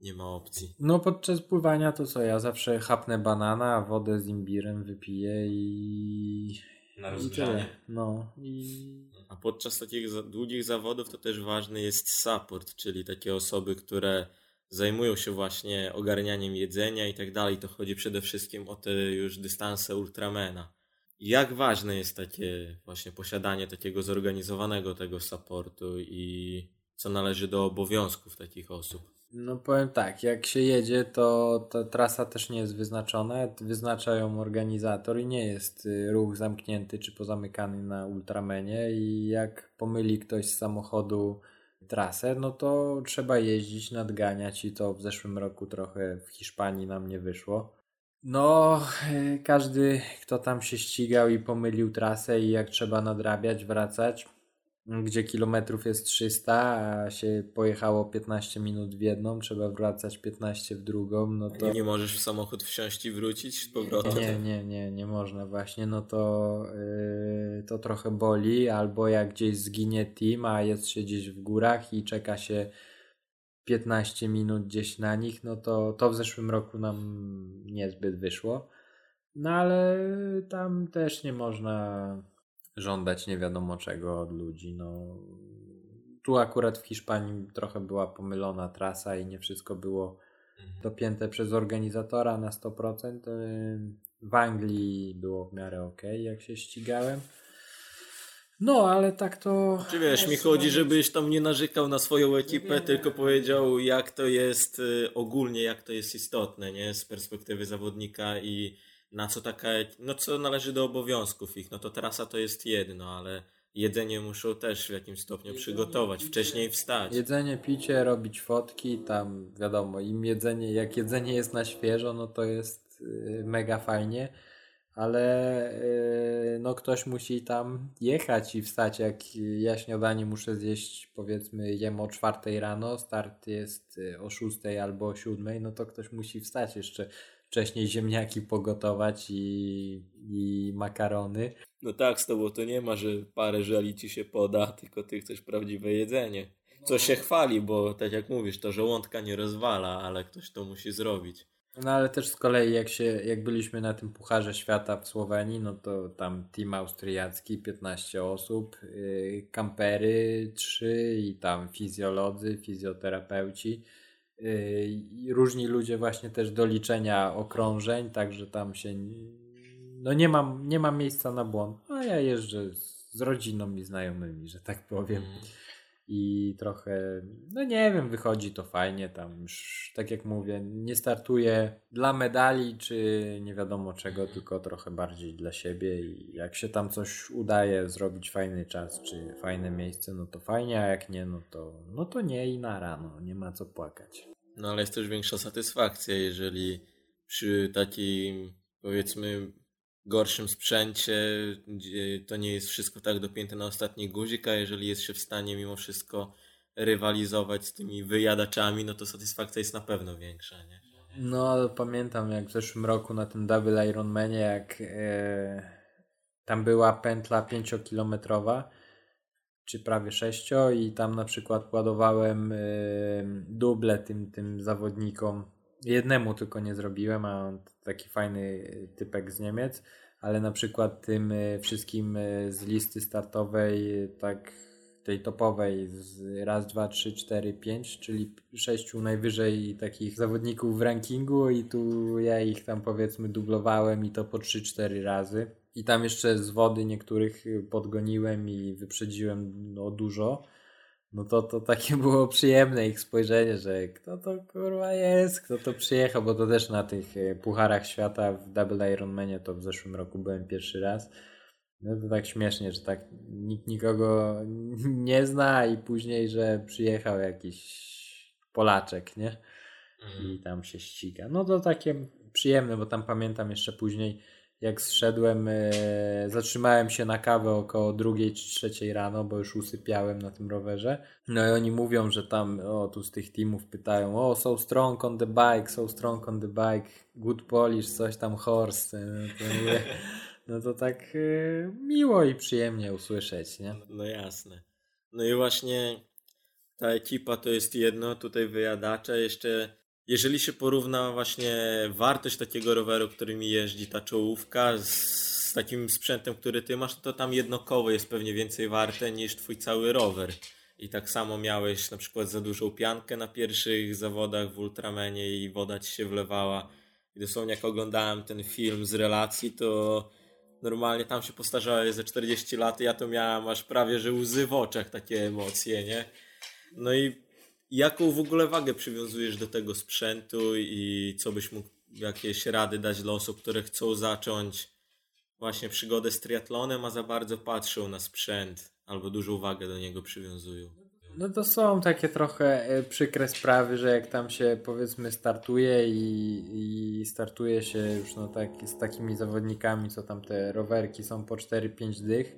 nie ma opcji. No, podczas pływania to co, ja zawsze chapnę banana, wodę z imbirem wypiję i... Na rozgrzanie. No, i... A podczas takich długich zawodów to też ważny jest support, czyli takie osoby, które zajmują się właśnie ogarnianiem jedzenia i tak dalej, to chodzi przede wszystkim o te już dystanse ultramena. Jak ważne jest takie właśnie posiadanie takiego zorganizowanego tego supportu i co należy do obowiązków takich osób? No powiem tak, jak się jedzie, to ta trasa też nie jest wyznaczona, wyznacza ją organizator i nie jest y, ruch zamknięty czy pozamykany na ultramenie i jak pomyli ktoś z samochodu trasę, no to trzeba jeździć, nadganiać i to w zeszłym roku trochę w Hiszpanii nam nie wyszło. No, e, każdy, kto tam się ścigał i pomylił trasę i jak trzeba nadrabiać, wracać, gdzie kilometrów jest 300, a się pojechało 15 minut w jedną, trzeba wracać 15 w drugą, no to... Nie możesz w samochód wsiąść i wrócić z powrotem? Nie, nie, nie, nie można właśnie, no to yy, to trochę boli, albo jak gdzieś zginie team, a jest się gdzieś w górach i czeka się 15 minut gdzieś na nich, no to to w zeszłym roku nam niezbyt wyszło. No ale tam też nie można żądać nie wiadomo czego od ludzi. No, tu akurat w Hiszpanii trochę była pomylona trasa i nie wszystko było mhm. dopięte przez organizatora na 100%. W Anglii było w miarę ok, jak się ścigałem. No, ale tak to. Czy wiesz, mi chodzi, żebyś tam nie narzekał na swoją ekipę, tylko powiedział, jak to jest y, ogólnie, jak to jest istotne, nie? Z perspektywy zawodnika i na co taka, no co należy do obowiązków ich, no to trasa to jest jedno, ale jedzenie muszą też w jakimś stopniu jedzenie, przygotować, picie, wcześniej wstać. Jedzenie, picie, robić fotki, tam wiadomo, im jedzenie, jak jedzenie jest na świeżo, no to jest y, mega fajnie, ale y, no ktoś musi tam jechać i wstać, jak ja śniadanie muszę zjeść, powiedzmy jem o czwartej rano, start jest y, o szóstej albo o siódmej, no to ktoś musi wstać jeszcze wcześniej ziemniaki pogotować i, i makarony. No tak, z tobą to nie ma, że parę żeli ci się poda, [LAUGHS] tylko ty chcesz prawdziwe jedzenie. Co się chwali, bo tak jak mówisz, to żołądka nie rozwala, ale ktoś to musi zrobić. No ale też z kolei jak się, jak byliśmy na tym Pucharze Świata w Słowenii, no to tam team austriacki, 15 osób, yy, kampery 3 i tam fizjolodzy, fizjoterapeuci. Różni ludzie właśnie też do liczenia okrążeń, także tam się no nie mam, nie mam miejsca na błąd. A ja jeżdżę z, z rodziną i znajomymi, że tak powiem. Mm. I trochę, no nie wiem, wychodzi to fajnie tam już, tak jak mówię, nie startuję dla medali czy nie wiadomo czego, tylko trochę bardziej dla siebie i jak się tam coś udaje zrobić fajny czas czy fajne miejsce, no to fajnie, a jak nie, no to, no to nie i na rano, nie ma co płakać. No ale jest też większa satysfakcja, jeżeli przy takim powiedzmy gorszym sprzęcie, to nie jest wszystko tak dopięte na ostatni guzik, a jeżeli jest się w stanie mimo wszystko rywalizować z tymi wyjadaczami, no to satysfakcja jest na pewno większa, nie? No, pamiętam jak w zeszłym roku na tym Double Ironmanie, jak e, tam była pętla 5-kilometrowa, czy prawie 6 i tam na przykład ładowałem e, duble tym, tym zawodnikom Jednemu tylko nie zrobiłem, a on taki fajny typek z Niemiec, ale na przykład tym e, wszystkim e, z listy startowej, tak tej topowej z raz, dwa, trzy, cztery, pięć, czyli sześciu najwyżej takich zawodników w rankingu i tu ja ich tam powiedzmy dublowałem i to po trzy, cztery razy. I tam jeszcze z wody niektórych podgoniłem i wyprzedziłem no, dużo no to, to takie [LAUGHS] było przyjemne ich spojrzenie, że kto to kurwa jest, kto to przyjechał, bo to też na tych e, pucharach świata w Double Ironmanie to w zeszłym roku byłem pierwszy raz. No to tak śmiesznie, że tak nikt nikogo [LAUGHS] nie zna i później, że przyjechał jakiś Polaczek, nie? I mhm. tam się ściga. No to takie przyjemne, bo tam pamiętam jeszcze później jak zszedłem, e, zatrzymałem się na kawę około drugiej czy trzeciej rano, bo już usypiałem na tym rowerze. No i oni mówią, że tam, o tu z tych teamów pytają, o so strong on the bike, so strong on the bike, good polish, coś tam horse. No to, mówię, [LAUGHS] no to tak e, miło i przyjemnie usłyszeć, nie? No jasne. No i właśnie ta ekipa to jest jedno, tutaj wyjadacze, jeszcze jeżeli się porówna właśnie wartość takiego roweru, którymi jeździ ta czołówka z, z takim sprzętem, który ty masz, to tam jedno koło jest pewnie więcej warte niż twój cały rower. I tak samo miałeś na przykład za dużą piankę na pierwszych zawodach w Ultramenie i woda ci się wlewała. I dosłownie jak oglądałem ten film z relacji, to normalnie tam się postarzałeś ze 40 lat ja to miałem aż prawie, że łzy w oczach, takie emocje, nie? No i Jaką w ogóle wagę przywiązujesz do tego sprzętu i co byś mógł jakieś rady dać dla osób, które chcą zacząć właśnie przygodę z triatlonem, a za bardzo patrzą na sprzęt albo dużą wagę do niego przywiązują? No to są takie trochę e, przykre sprawy, że jak tam się powiedzmy startuje i, i startuje się już no tak, z takimi zawodnikami, co tam te rowerki są po 4-5 dych,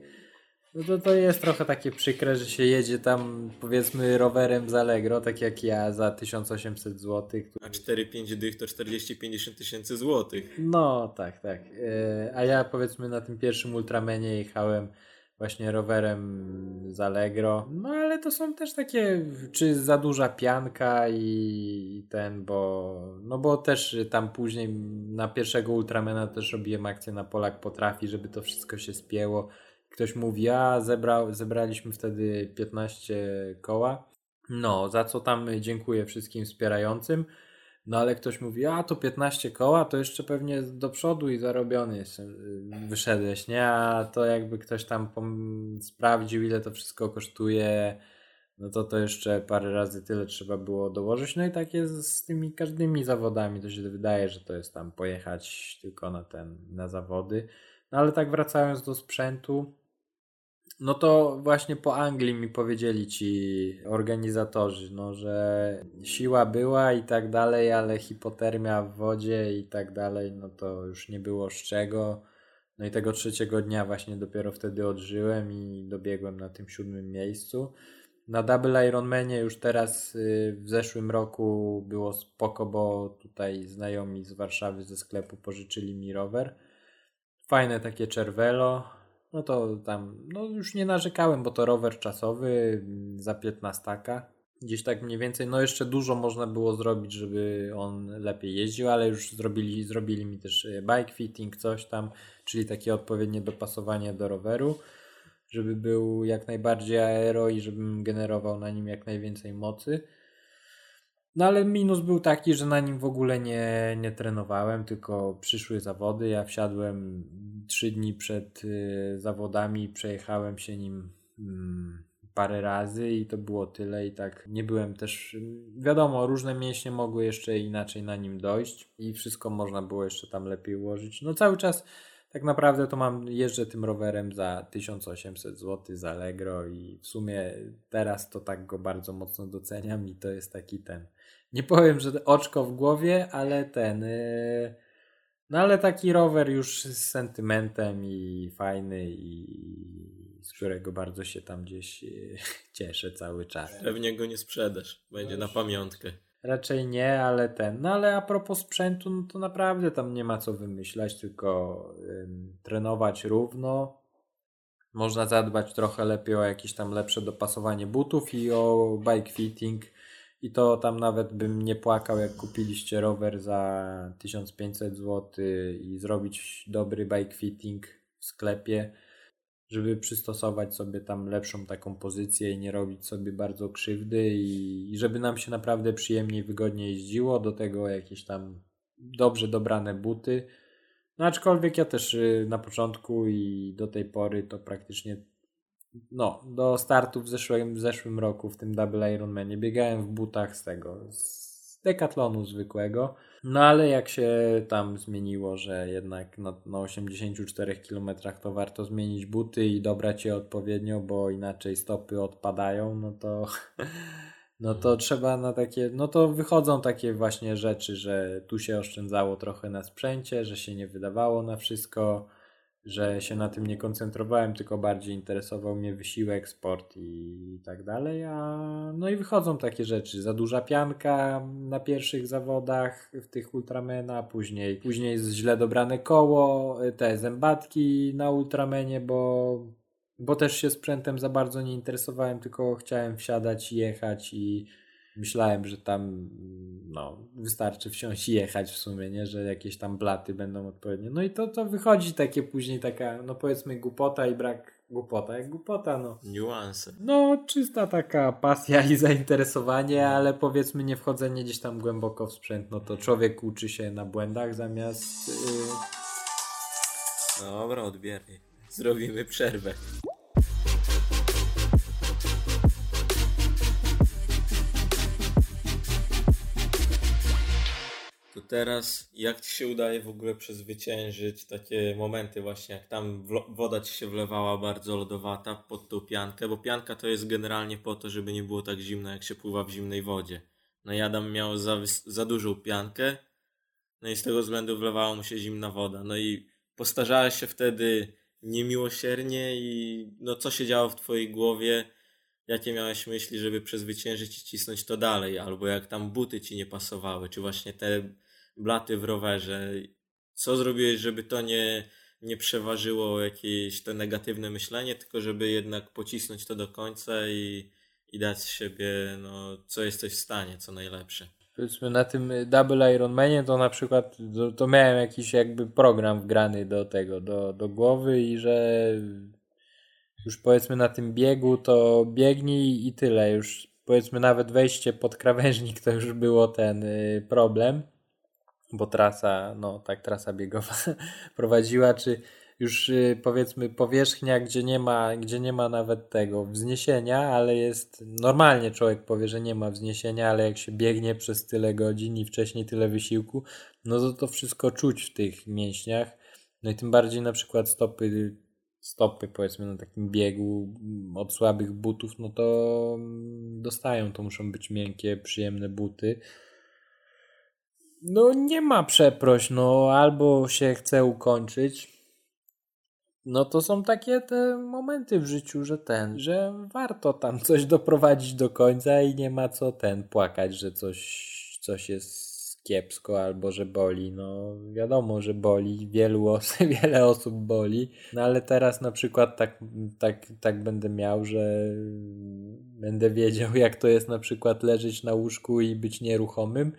no to, to jest trochę takie przykre, że się jedzie tam powiedzmy rowerem z Allegro, tak jak ja za 1800 zł. Który... A 4-5 dych to 40-50 tysięcy złotych. No tak, tak. E, a ja powiedzmy na tym pierwszym Ultramenie jechałem właśnie rowerem z Allegro. No ale to są też takie, czy za duża pianka i ten, bo no bo też tam później na pierwszego Ultramena też robiłem akcję na Polak Potrafi, żeby to wszystko się spięło ktoś mówi, a zebrał, zebraliśmy wtedy 15 koła. No, za co tam dziękuję wszystkim wspierającym. No ale ktoś mówi, a to 15 koła, to jeszcze pewnie do przodu i zarobiony jest, y, wyszedłeś, nie? A to jakby ktoś tam sprawdził, ile to wszystko kosztuje, no to to jeszcze parę razy tyle trzeba było dołożyć. No i tak jest z tymi każdymi zawodami. To się wydaje, że to jest tam pojechać tylko na ten, na zawody. No ale tak wracając do sprzętu, no to właśnie po Anglii mi powiedzieli ci organizatorzy, no, że siła była i tak dalej, ale hipotermia w wodzie i tak dalej, no to już nie było z czego. No i tego trzeciego dnia właśnie dopiero wtedy odżyłem i dobiegłem na tym siódmym miejscu. Na Double Ironmanie już teraz y, w zeszłym roku było spoko, bo tutaj znajomi z Warszawy ze sklepu pożyczyli mi rower. Fajne takie czerwelo. No to tam, no już nie narzekałem, bo to rower czasowy mm, za 15. Gdzieś tak mniej więcej, no jeszcze dużo można było zrobić, żeby on lepiej jeździł, ale już zrobili, zrobili mi też y, bike fitting, coś tam, czyli takie odpowiednie dopasowanie do roweru żeby był jak najbardziej aero i żebym generował na nim jak najwięcej mocy. No ale minus był taki, że na nim w ogóle nie, nie trenowałem, tylko przyszły zawody. Ja wsiadłem trzy dni przed y, zawodami, przejechałem się nim mm, parę razy i to było tyle i tak nie byłem też, wiadomo, różne mięśnie mogły jeszcze inaczej na nim dojść i wszystko można było jeszcze tam lepiej ułożyć. No cały czas tak naprawdę to mam, jeżdżę tym rowerem za 1800 zł z Allegro i w sumie teraz to tak go bardzo mocno doceniam i to jest taki ten, nie powiem, że oczko w głowie, ale ten, yy, no ale taki rower już z sentymentem i fajny i z którego bardzo się tam gdzieś yy, [LAUGHS] cieszę cały czas. Pewnie go nie sprzedasz, będzie na pamiątkę. Raczej nie, ale ten. No ale a propos sprzętu, no to naprawdę tam nie ma co wymyślać, tylko ym, trenować równo. Można zadbać trochę lepiej o jakieś tam lepsze dopasowanie butów i o bike fitting. I to tam nawet bym nie płakał, jak kupiliście rower za 1500 zł i zrobić dobry bike fitting w sklepie żeby przystosować sobie tam lepszą taką pozycję i nie robić sobie bardzo krzywdy i, i żeby nam się naprawdę przyjemniej, wygodnie jeździło, do tego jakieś tam dobrze dobrane buty. No aczkolwiek ja też y, na początku i do tej pory to praktycznie no, do startu w zeszłym, w zeszłym roku w tym Double Ironmanie biegałem w butach z tego, z Decathlonu zwykłego. No ale jak się tam zmieniło, że jednak na, na 84 km to warto zmienić buty i dobrać je odpowiednio, bo inaczej stopy odpadają, no to [LAUGHS] no to trzeba na takie, no to wychodzą takie właśnie rzeczy, że tu się oszczędzało trochę na sprzęcie, że się nie wydawało na wszystko, że się na tym nie koncentrowałem, tylko bardziej interesował mnie wysiłek, sport i tak dalej. A no i wychodzą takie rzeczy. Za duża pianka na pierwszych zawodach w tych Ultramena, później, później źle dobrane koło, te zębatki na Ultramenie, bo, bo też się sprzętem za bardzo nie interesowałem, tylko chciałem wsiadać, jechać i myślałem, że tam no, wystarczy wsiąść i jechać w sumie, nie? że jakieś tam blaty będą odpowiednie. No i to, to wychodzi takie później taka, no powiedzmy głupota i brak głupota, jak głupota, no. Niuanse. No, czysta taka pasja i zainteresowanie, ale powiedzmy nie wchodzenie gdzieś tam głęboko w sprzęt, no to człowiek uczy się na błędach zamiast... Yy... Dobra, odbieraj. Zrobimy przerwę. Teraz, jak ci się udaje w ogóle przezwyciężyć takie momenty właśnie, jak tam woda ci się wlewała bardzo lodowata pod tą piankę, bo pianka to jest generalnie po to, żeby nie było tak zimno, jak się pływa w zimnej wodzie. No i Adam miał za, za dużą piankę, no i z tego względu wlewała mu się zimna woda. No i postarzałeś się wtedy niemiłosiernie i no co się działo w twojej głowie, jakie miałeś myśli, żeby przezwyciężyć i cisnąć to dalej, albo jak tam buty ci nie pasowały, czy właśnie te blaty w rowerze. Co zrobiłeś, żeby to nie, nie przeważyło jakieś to negatywne myślenie, tylko żeby jednak pocisnąć to do końca i, i dać z siebie, no, co jesteś w stanie, co najlepsze. Powiedzmy na tym Double Ironmanie to na przykład to, to miałem jakiś jakby program wgrany do tego, do, do głowy i że już powiedzmy na tym biegu to biegnij i tyle. Już powiedzmy nawet wejście pod krawężnik to już było ten y, problem bo trasa, no tak trasa biegowa [LAUGHS] prowadziła, czy już y, powiedzmy powierzchnia, gdzie nie ma, gdzie nie ma nawet tego wzniesienia, ale jest normalnie człowiek powie, że nie ma wzniesienia, ale jak się biegnie przez tyle godzin i wcześniej tyle wysiłku, no to to wszystko czuć w tych mięśniach. No i tym bardziej na przykład stopy, stopy powiedzmy na takim biegu mm, od słabych butów, no to mm, dostają, to muszą być miękkie, przyjemne buty. No nie ma przeproś, no albo się chce ukończyć, no to są takie te momenty w życiu, że ten, że warto tam coś doprowadzić do końca i nie ma co ten płakać, że coś, coś jest kiepsko albo że boli. No wiadomo, że boli, wielu osób, [LAUGHS] wiele osób boli, no ale teraz na przykład tak, tak, tak będę miał, że będę wiedział jak to jest na przykład leżeć na łóżku i być nieruchomym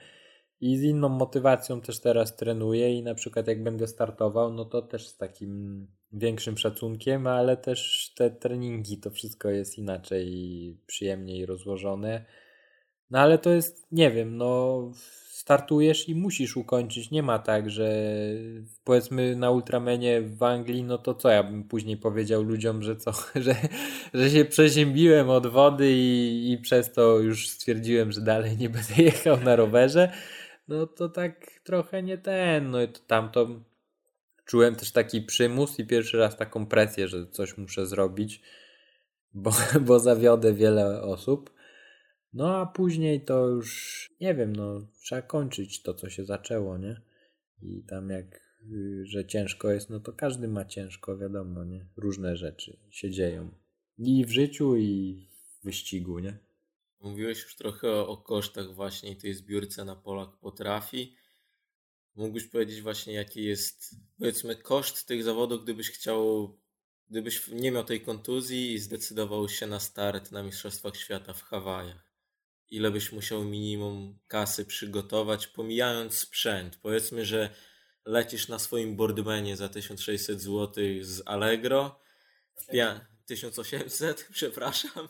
i z inną motywacją też teraz trenuję i na przykład jak będę startował, no to też z takim większym szacunkiem, ale też te treningi, to wszystko jest inaczej przyjemniej rozłożone. No ale to jest, nie wiem, no startujesz i musisz ukończyć. Nie ma tak, że powiedzmy na Ultramenie w Anglii, no to co ja bym później powiedział ludziom, że co, [LAUGHS] że, że się przeziębiłem od wody i, i przez to już stwierdziłem, że dalej nie będę jechał na rowerze. No to tak trochę nie ten, no i to tamto czułem też taki przymus i pierwszy raz taką presję, że coś muszę zrobić, bo, [LAUGHS] bo zawiodę wiele osób. No a później to już nie wiem, no trzeba kończyć to, co się zaczęło, nie? I tam jak, y, że ciężko jest, no to każdy ma ciężko, wiadomo, nie? Różne rzeczy się dzieją. I w życiu, i w wyścigu, nie? Mówiłeś już trochę o, kosztach właśnie tej zbiórce na Polak potrafi. Mógłbyś powiedzieć właśnie, jaki jest, powiedzmy, koszt tych zawodów, gdybyś chciał, gdybyś nie miał tej kontuzji i zdecydował się na start na Mistrzostwach Świata w Hawajach? Ile byś musiał minimum kasy przygotować, pomijając sprzęt? Powiedzmy, że lecisz na swoim boardmanie za 1600 zł z Allegro, w pia- 1800, [LAUGHS] przepraszam.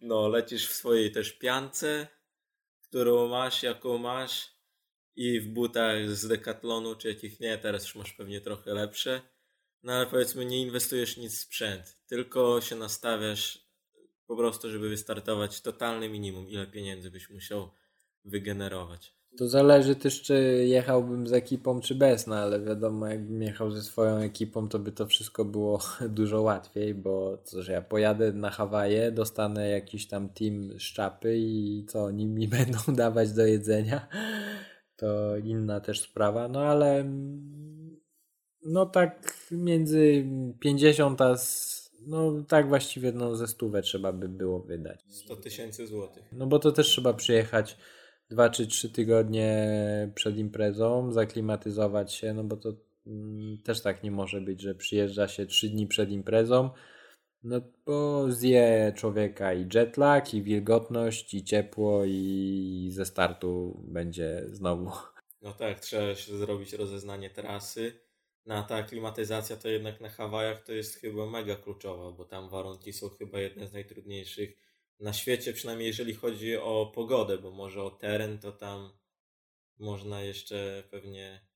No, lecisz w swojej też piance, którą masz, jaką masz i w butach z Decathlonu, czy jakich nie, teraz już masz pewnie trochę lepsze. No ale powiedzmy, nie inwestujesz nic w sprzęt, tylko się nastawiasz po prostu, żeby wystartować totalny minimum, ile pieniędzy byś musiał wygenerować. To zależy też, czy jechałbym z ekipą, czy bez, no ale wiadomo, jakbym jechał ze swoją ekipą, to by to wszystko było [LAUGHS] dużo łatwiej, bo co, że ja pojadę na Hawaje, dostanę jakiś tam team szczapy i co oni mi [LAUGHS] będą dawać do jedzenia to inna też sprawa, no ale no tak między 50 a no tak właściwie no ze stówę trzeba by było wydać. 100 tysięcy złotych. No bo to też trzeba przyjechać dwa czy trzy tygodnie przed imprezą, zaklimatyzować się, no bo to mm, też tak nie może być, że przyjeżdża się trzy dni przed imprezą, no bo zje człowieka i jetlag, i wilgotność, i ciepło, i ze startu będzie znowu. No tak, trzeba się zrobić rozeznanie trasy. No ta klimatyzacja to jednak na Hawajach to jest chyba mega kluczowa, bo tam warunki są chyba jedne z najtrudniejszych na świecie, przynajmniej jeżeli chodzi o pogodę, bo może o teren to tam można jeszcze pewnie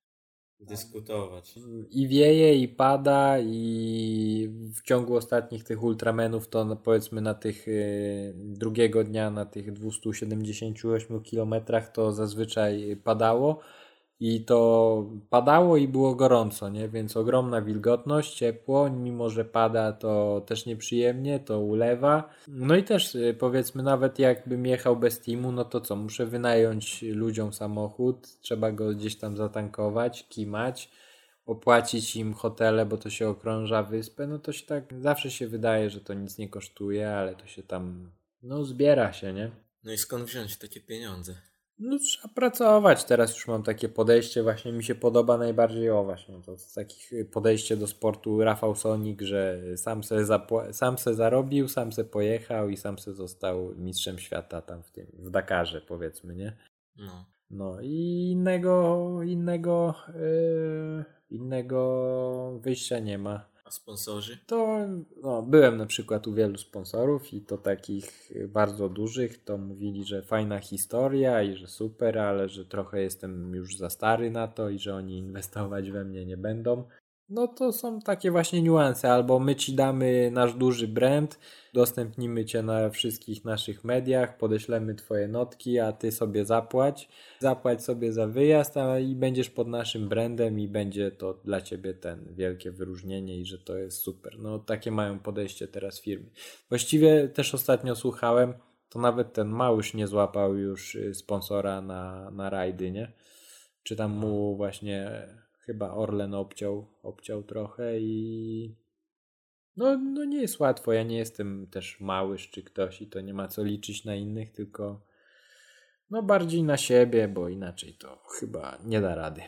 dyskutować. I wieje, i pada, i w ciągu ostatnich tych ultramenów to powiedzmy na tych y, drugiego dnia, na tych 278 kilometrach to zazwyczaj padało i to padało i było gorąco, nie? Więc ogromna wilgotność, ciepło, mimo że pada to też nieprzyjemnie, to ulewa. No i też y, powiedzmy nawet jakbym jechał bez teamu, no to co, muszę wynająć ludziom samochód, trzeba go gdzieś tam zatankować, kimać, opłacić im hotele, bo to się okrąża wyspę, no to się tak zawsze się wydaje, że to nic nie kosztuje, ale to się tam no zbiera się, nie? No i skąd wziąć takie pieniądze? No trzeba pracować. Teraz już mam takie podejście, właśnie mi się podoba najbardziej o właśnie to z takich podejście do sportu Rafał Sonik, że sam se, sam se zarobił, sam se pojechał i sam se został mistrzem świata tam w tym, w Dakarze powiedzmy, nie? No. No i innego, innego, yy, innego wyjścia nie ma sponsorzy? To no, byłem na przykład u wielu sponsorów i to takich bardzo dużych, to mówili, że fajna historia i że super, ale że trochę jestem już za stary na to i że oni inwestować we mnie nie będą. No to są takie właśnie niuanse. Albo my ci damy nasz duży brand, udostępnimy cię na wszystkich naszych mediach, podeślemy twoje notki, a ty sobie zapłać. Zapłać sobie za wyjazd, a i będziesz pod naszym brandem i będzie to dla ciebie ten wielkie wyróżnienie i że to jest super. No takie mają podejście teraz firmy. Właściwie też ostatnio słuchałem, to nawet ten Małysz nie złapał już y, sponsora na, na rajdy, nie? Czy tam mu właśnie chyba Orlen obciął, obciął trochę i no, no nie jest łatwo. Ja nie jestem też małyż czy ktoś i to nie ma co liczyć na innych, tylko no bardziej na siebie, bo inaczej to chyba nie da rady.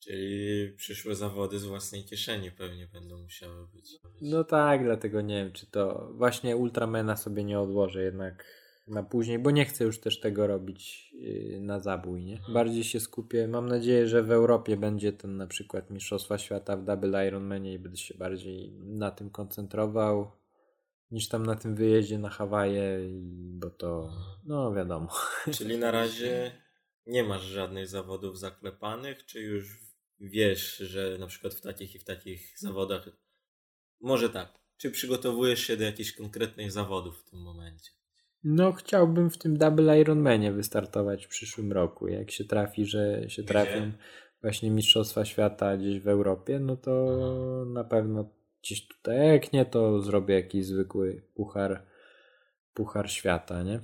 Czyli przyszłe zawody z własnej kieszeni pewnie będą musiały być. No tak, dlatego nie wiem, czy to właśnie Ultramena sobie nie odłożę jednak na później, bo nie chcę już też tego robić yy, na zabój, nie? Mhm. Bardziej się skupię. Mam nadzieję, że w Europie będzie ten na przykład Mistrzostwa Świata w Double Ironmanie i będę się bardziej na tym koncentrował niż tam na tym wyjeździe na Hawaje, bo to, no wiadomo. [LAUGHS] Czyli na razie nie masz żadnych zawodów zaklepanych, czy już wiesz, że na przykład w takich i w takich zawodach, może tak, czy przygotowujesz się do jakichś konkretnych zawodów w tym momencie? No, chciałbym w tym Double Ironmanie wystartować w przyszłym roku. Jak się trafi, że się trafią właśnie Mistrzostwa Świata gdzieś w Europie, no to Aha. na pewno gdzieś tutaj, jak nie, to zrobię jakiś zwykły puchar, puchar świata, nie?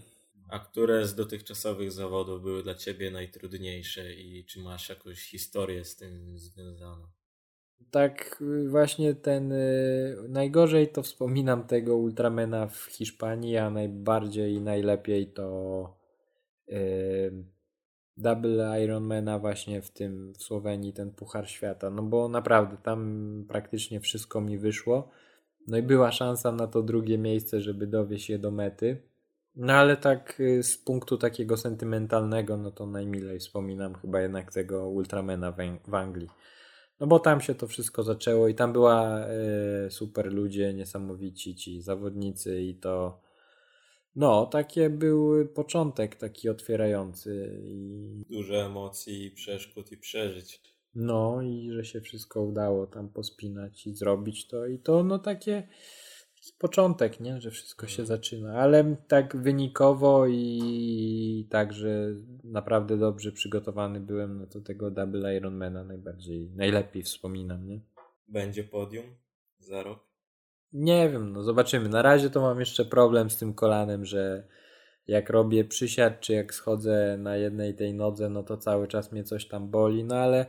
A które z dotychczasowych zawodów były dla Ciebie najtrudniejsze i czy masz jakąś historię z tym związaną? Tak właśnie ten y, najgorzej to wspominam tego Ultramena w Hiszpanii, a najbardziej i najlepiej to y, Double Ironmana właśnie w tym w Słowenii ten Puchar Świata, no bo naprawdę tam praktycznie wszystko mi wyszło. No i była szansa na to drugie miejsce, żeby dowieść je do mety. No ale tak y, z punktu takiego sentymentalnego, no to najmilej wspominam chyba jednak tego Ultramena w Anglii. No bo tam się to wszystko zaczęło i tam była y, super ludzie, niesamowici ci zawodnicy i to no, takie był początek taki otwierający. I... Dużo emocji, przeszkód i przeżyć. No i że się wszystko udało tam pospinać i zrobić to i to no takie początek, nie? Że wszystko się zaczyna, ale tak wynikowo i tak, że naprawdę dobrze przygotowany byłem, no to tego Double Ironmana najbardziej, najlepiej wspominam, nie? Będzie podium za rok? Nie wiem, no zobaczymy. Na razie to mam jeszcze problem z tym kolanem, że jak robię przysiad, czy jak schodzę na jednej tej nodze, no to cały czas mnie coś tam boli, no ale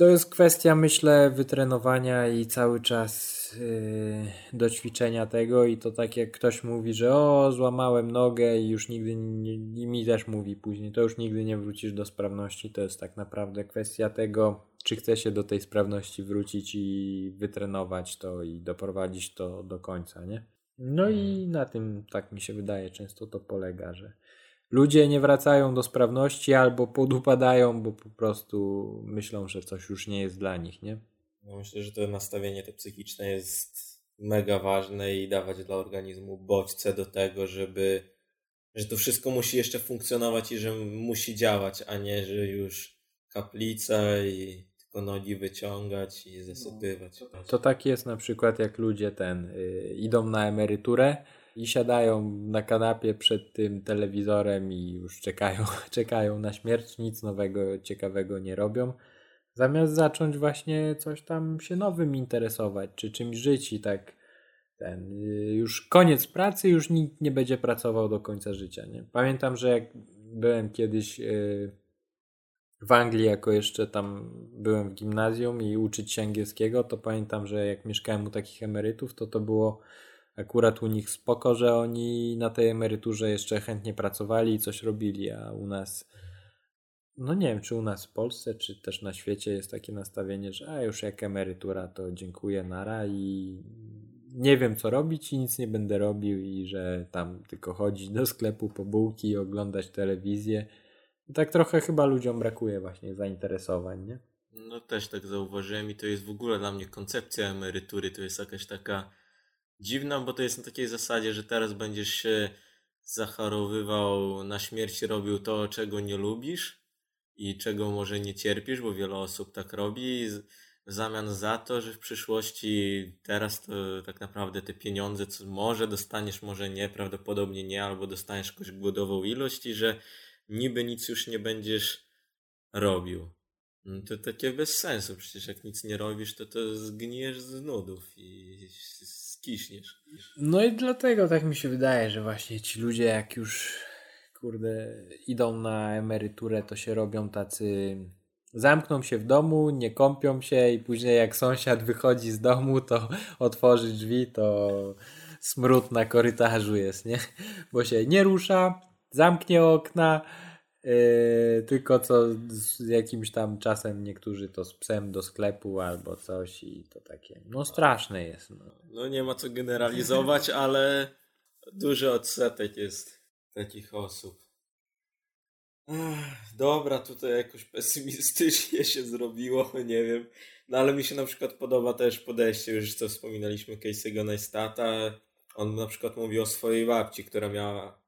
to jest kwestia, myślę, wytrenowania i cały czas yy, doćwiczenia tego i to tak jak ktoś mówi, że o, złamałem nogę i już nigdy, nie, i mi też mówi później, to już nigdy nie wrócisz do sprawności, to jest tak naprawdę kwestia tego, czy chce się do tej sprawności wrócić i wytrenować to i doprowadzić to do końca, nie? No i mhm. na tym, tak mi się wydaje, często to polega, że ludzie nie wracają do sprawności albo podupadają, bo po prostu myślą, że coś już nie jest dla nich, nie? No myślę, że to nastawienie te psychiczne jest mega ważne i dawać dla organizmu bodźce do tego, żeby że to wszystko musi jeszcze funkcjonować i że musi działać, a nie, że już kaplica i tylko nogi wyciągać i zasypywać. No, to tak jest na przykład jak ludzie ten y, idą na emeryturę i siadają na kanapie przed tym telewizorem i już czekają, [LAUGHS] czekają na śmierć, nic nowego, ciekawego nie robią. Zamiast zacząć właśnie coś tam się nowym interesować, czy czymś żyć i tak ten, y, już koniec pracy, już nikt nie będzie pracował do końca życia. Nie? Pamiętam, że jak byłem kiedyś yy, w Anglii, jako jeszcze tam byłem w gimnazjum i uczyć się angielskiego, to pamiętam, że jak mieszkałem u takich emerytów, to to było akurat u nich spoko, że oni na tej emeryturze jeszcze chętnie pracowali i coś robili, a u nas no nie wiem, czy u nas w Polsce, czy też na świecie jest takie nastawienie, że a już jak emerytura, to dziękuję, nara i nie wiem co robić i nic nie będę robił i że tam tylko chodzić do sklepu po bułki i oglądać telewizję. tak trochę chyba ludziom brakuje właśnie zainteresowań, nie? No też tak zauważyłem i to jest w ogóle dla mnie koncepcja emerytury, to jest jakaś taka dziwna, bo to jest na takiej zasadzie, że teraz będziesz się zachorowywał na śmierć, robił to, czego nie lubisz i czego może nie cierpisz, bo wiele osób tak robi. w zamian za to, że w przyszłości teraz to tak naprawdę te pieniądze, co może dostaniesz, może nie, prawdopodobnie nie, albo dostaniesz jakąś głodową ilość i że niby nic już nie będziesz robił. No to takie bez sensu, przecież jak nic nie robisz, to to zgnijesz z nudów i skiśniesz. No i dlatego tak mi się wydaje, że właśnie ci ludzie jak już kurde idą na emeryturę, to się robią tacy zamkną się w domu, nie kąpią się i później jak sąsiad wychodzi z domu, to otworzy drzwi, to smród na korytarzu jest, nie? Bo się nie rusza, zamknie okna, yy, tylko co z jakimś tam czasem niektórzy to z psem do sklepu albo coś i to takie, no straszne jest. No, no nie ma co generalizować, [LAUGHS] ale duży odsetek jest takich osób. Dobra, tutaj jakoś pesymistycznie się zrobiło, [LAUGHS] nie wiem. No ale mi się na przykład podoba też podejście, już co wspominaliśmy Casey'ego Neistata. On na przykład mówi o swojej babci, która miała,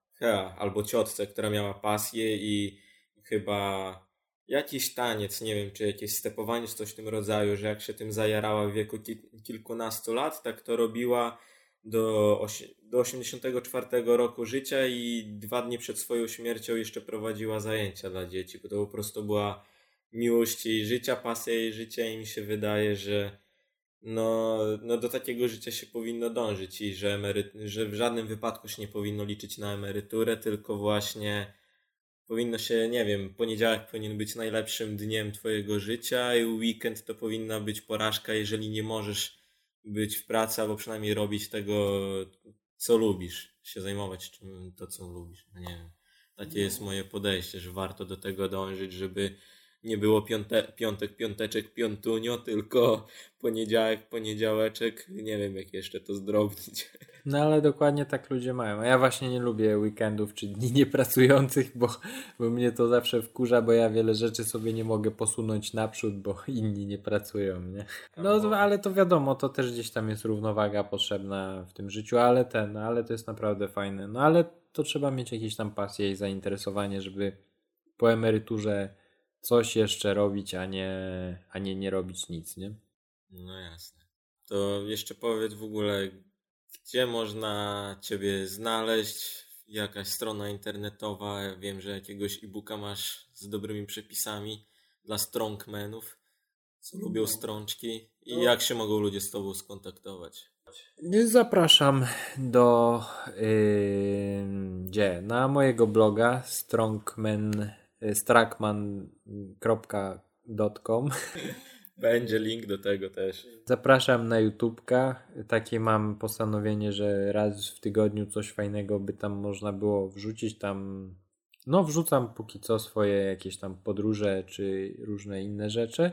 albo ciotce, która miała pasję i chyba jakiś taniec, nie wiem, czy jakieś stepowanie, czy coś w tym rodzaju, że jak się tym zajarała w wieku kilkunastu lat, tak to robiła do, do 84 roku życia i dwa dni przed swoją śmiercią jeszcze prowadziła zajęcia dla dzieci, bo to po prostu była miłość jej życia, pasja jej życia i mi się wydaje, że no, no do takiego życia się powinno dążyć i że, emery, że w żadnym wypadku się nie powinno liczyć na emeryturę, tylko właśnie powinno się, nie wiem, poniedziałek powinien być najlepszym dniem twojego życia i weekend to powinna być porażka, jeżeli nie możesz być w pracy, albo przynajmniej robić tego, co lubisz, się zajmować czym, to, co lubisz. No nie wiem. Takie jest no. moje podejście, że warto do tego dążyć, żeby nie było piąte, piątek, piąteczek, piątunio, tylko poniedziałek, poniedziałeczek. Nie wiem, jak jeszcze to zdrobnić. [LAUGHS] No ale dokładnie tak ludzie mają. A ja właśnie nie lubię weekendów czy dni [LAUGHS] niepracujących, bo, bo mnie to zawsze wkurza, bo ja wiele rzeczy sobie nie mogę posunąć naprzód, bo [LAUGHS] inni nie pracują, nie? No ale to wiadomo, to też gdzieś tam jest równowaga potrzebna w tym życiu, ale ten, ale to jest naprawdę fajne. No ale to trzeba mieć jakieś tam pasje i zainteresowanie, żeby po emeryturze coś jeszcze robić, a nie, a nie nie robić nic, nie? No jasne. To jeszcze powiedz w ogóle, gdzie można Ciebie znaleźć? Jakaś strona internetowa? Wiem, że jakiegoś e-booka masz z dobrymi przepisami dla strongmenów, co lubią no. strączki i no. jak się mogą ludzie z Tobą skontaktować? Zapraszam do yy, gdzie? Na mojego bloga strongmen strakman.com [LAUGHS] Będzie link do tego też. Zapraszam na YouTubka. Takie mam postanowienie, że raz w tygodniu coś fajnego by tam można było wrzucić. Tam, no, wrzucam póki co swoje jakieś tam podróże czy różne inne rzeczy.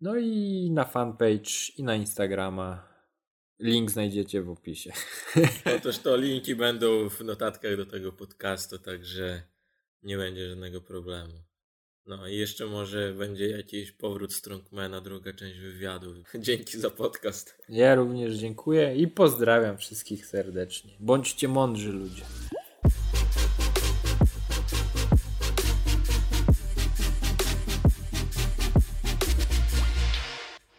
No i na fanpage i na Instagrama. Link znajdziecie w opisie. Otóż to linki będą w notatkach do tego podcastu, także nie będzie żadnego problemu. No i jeszcze może będzie jakiś powrót Strongmana, druga część wywiadu. [LAUGHS] Dzięki za podcast. Ja również dziękuję i pozdrawiam wszystkich serdecznie. Bądźcie mądrzy ludzie.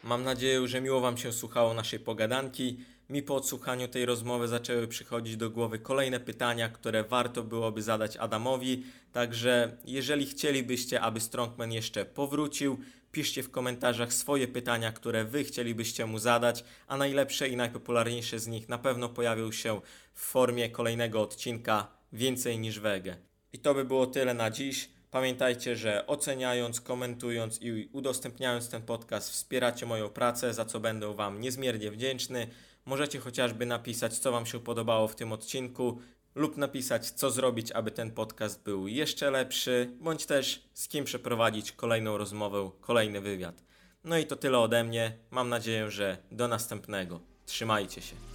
Mam nadzieję, że miło Wam się słuchało naszej pogadanki. Mi po odsłuchaniu tej rozmowy zaczęły przychodzić do głowy kolejne pytania, które warto byłoby zadać Adamowi. Także jeżeli chcielibyście, aby Strongman jeszcze powrócił, piszcie w komentarzach swoje pytania, które Wy chcielibyście mu zadać, a najlepsze i najpopularniejsze z nich na pewno pojawią się w formie kolejnego odcinka Więcej niż Wege. I to by było tyle na dziś. Pamiętajcie, że oceniając, komentując i udostępniając ten podcast wspieracie moją pracę, za co będę Wam niezmiernie wdzięczny. Możecie chociażby napisać, co Wam się podobało w tym odcinku, lub napisać, co zrobić, aby ten podcast był jeszcze lepszy, bądź też z kim przeprowadzić kolejną rozmowę, kolejny wywiad. No i to tyle ode mnie. Mam nadzieję, że do następnego. Trzymajcie się.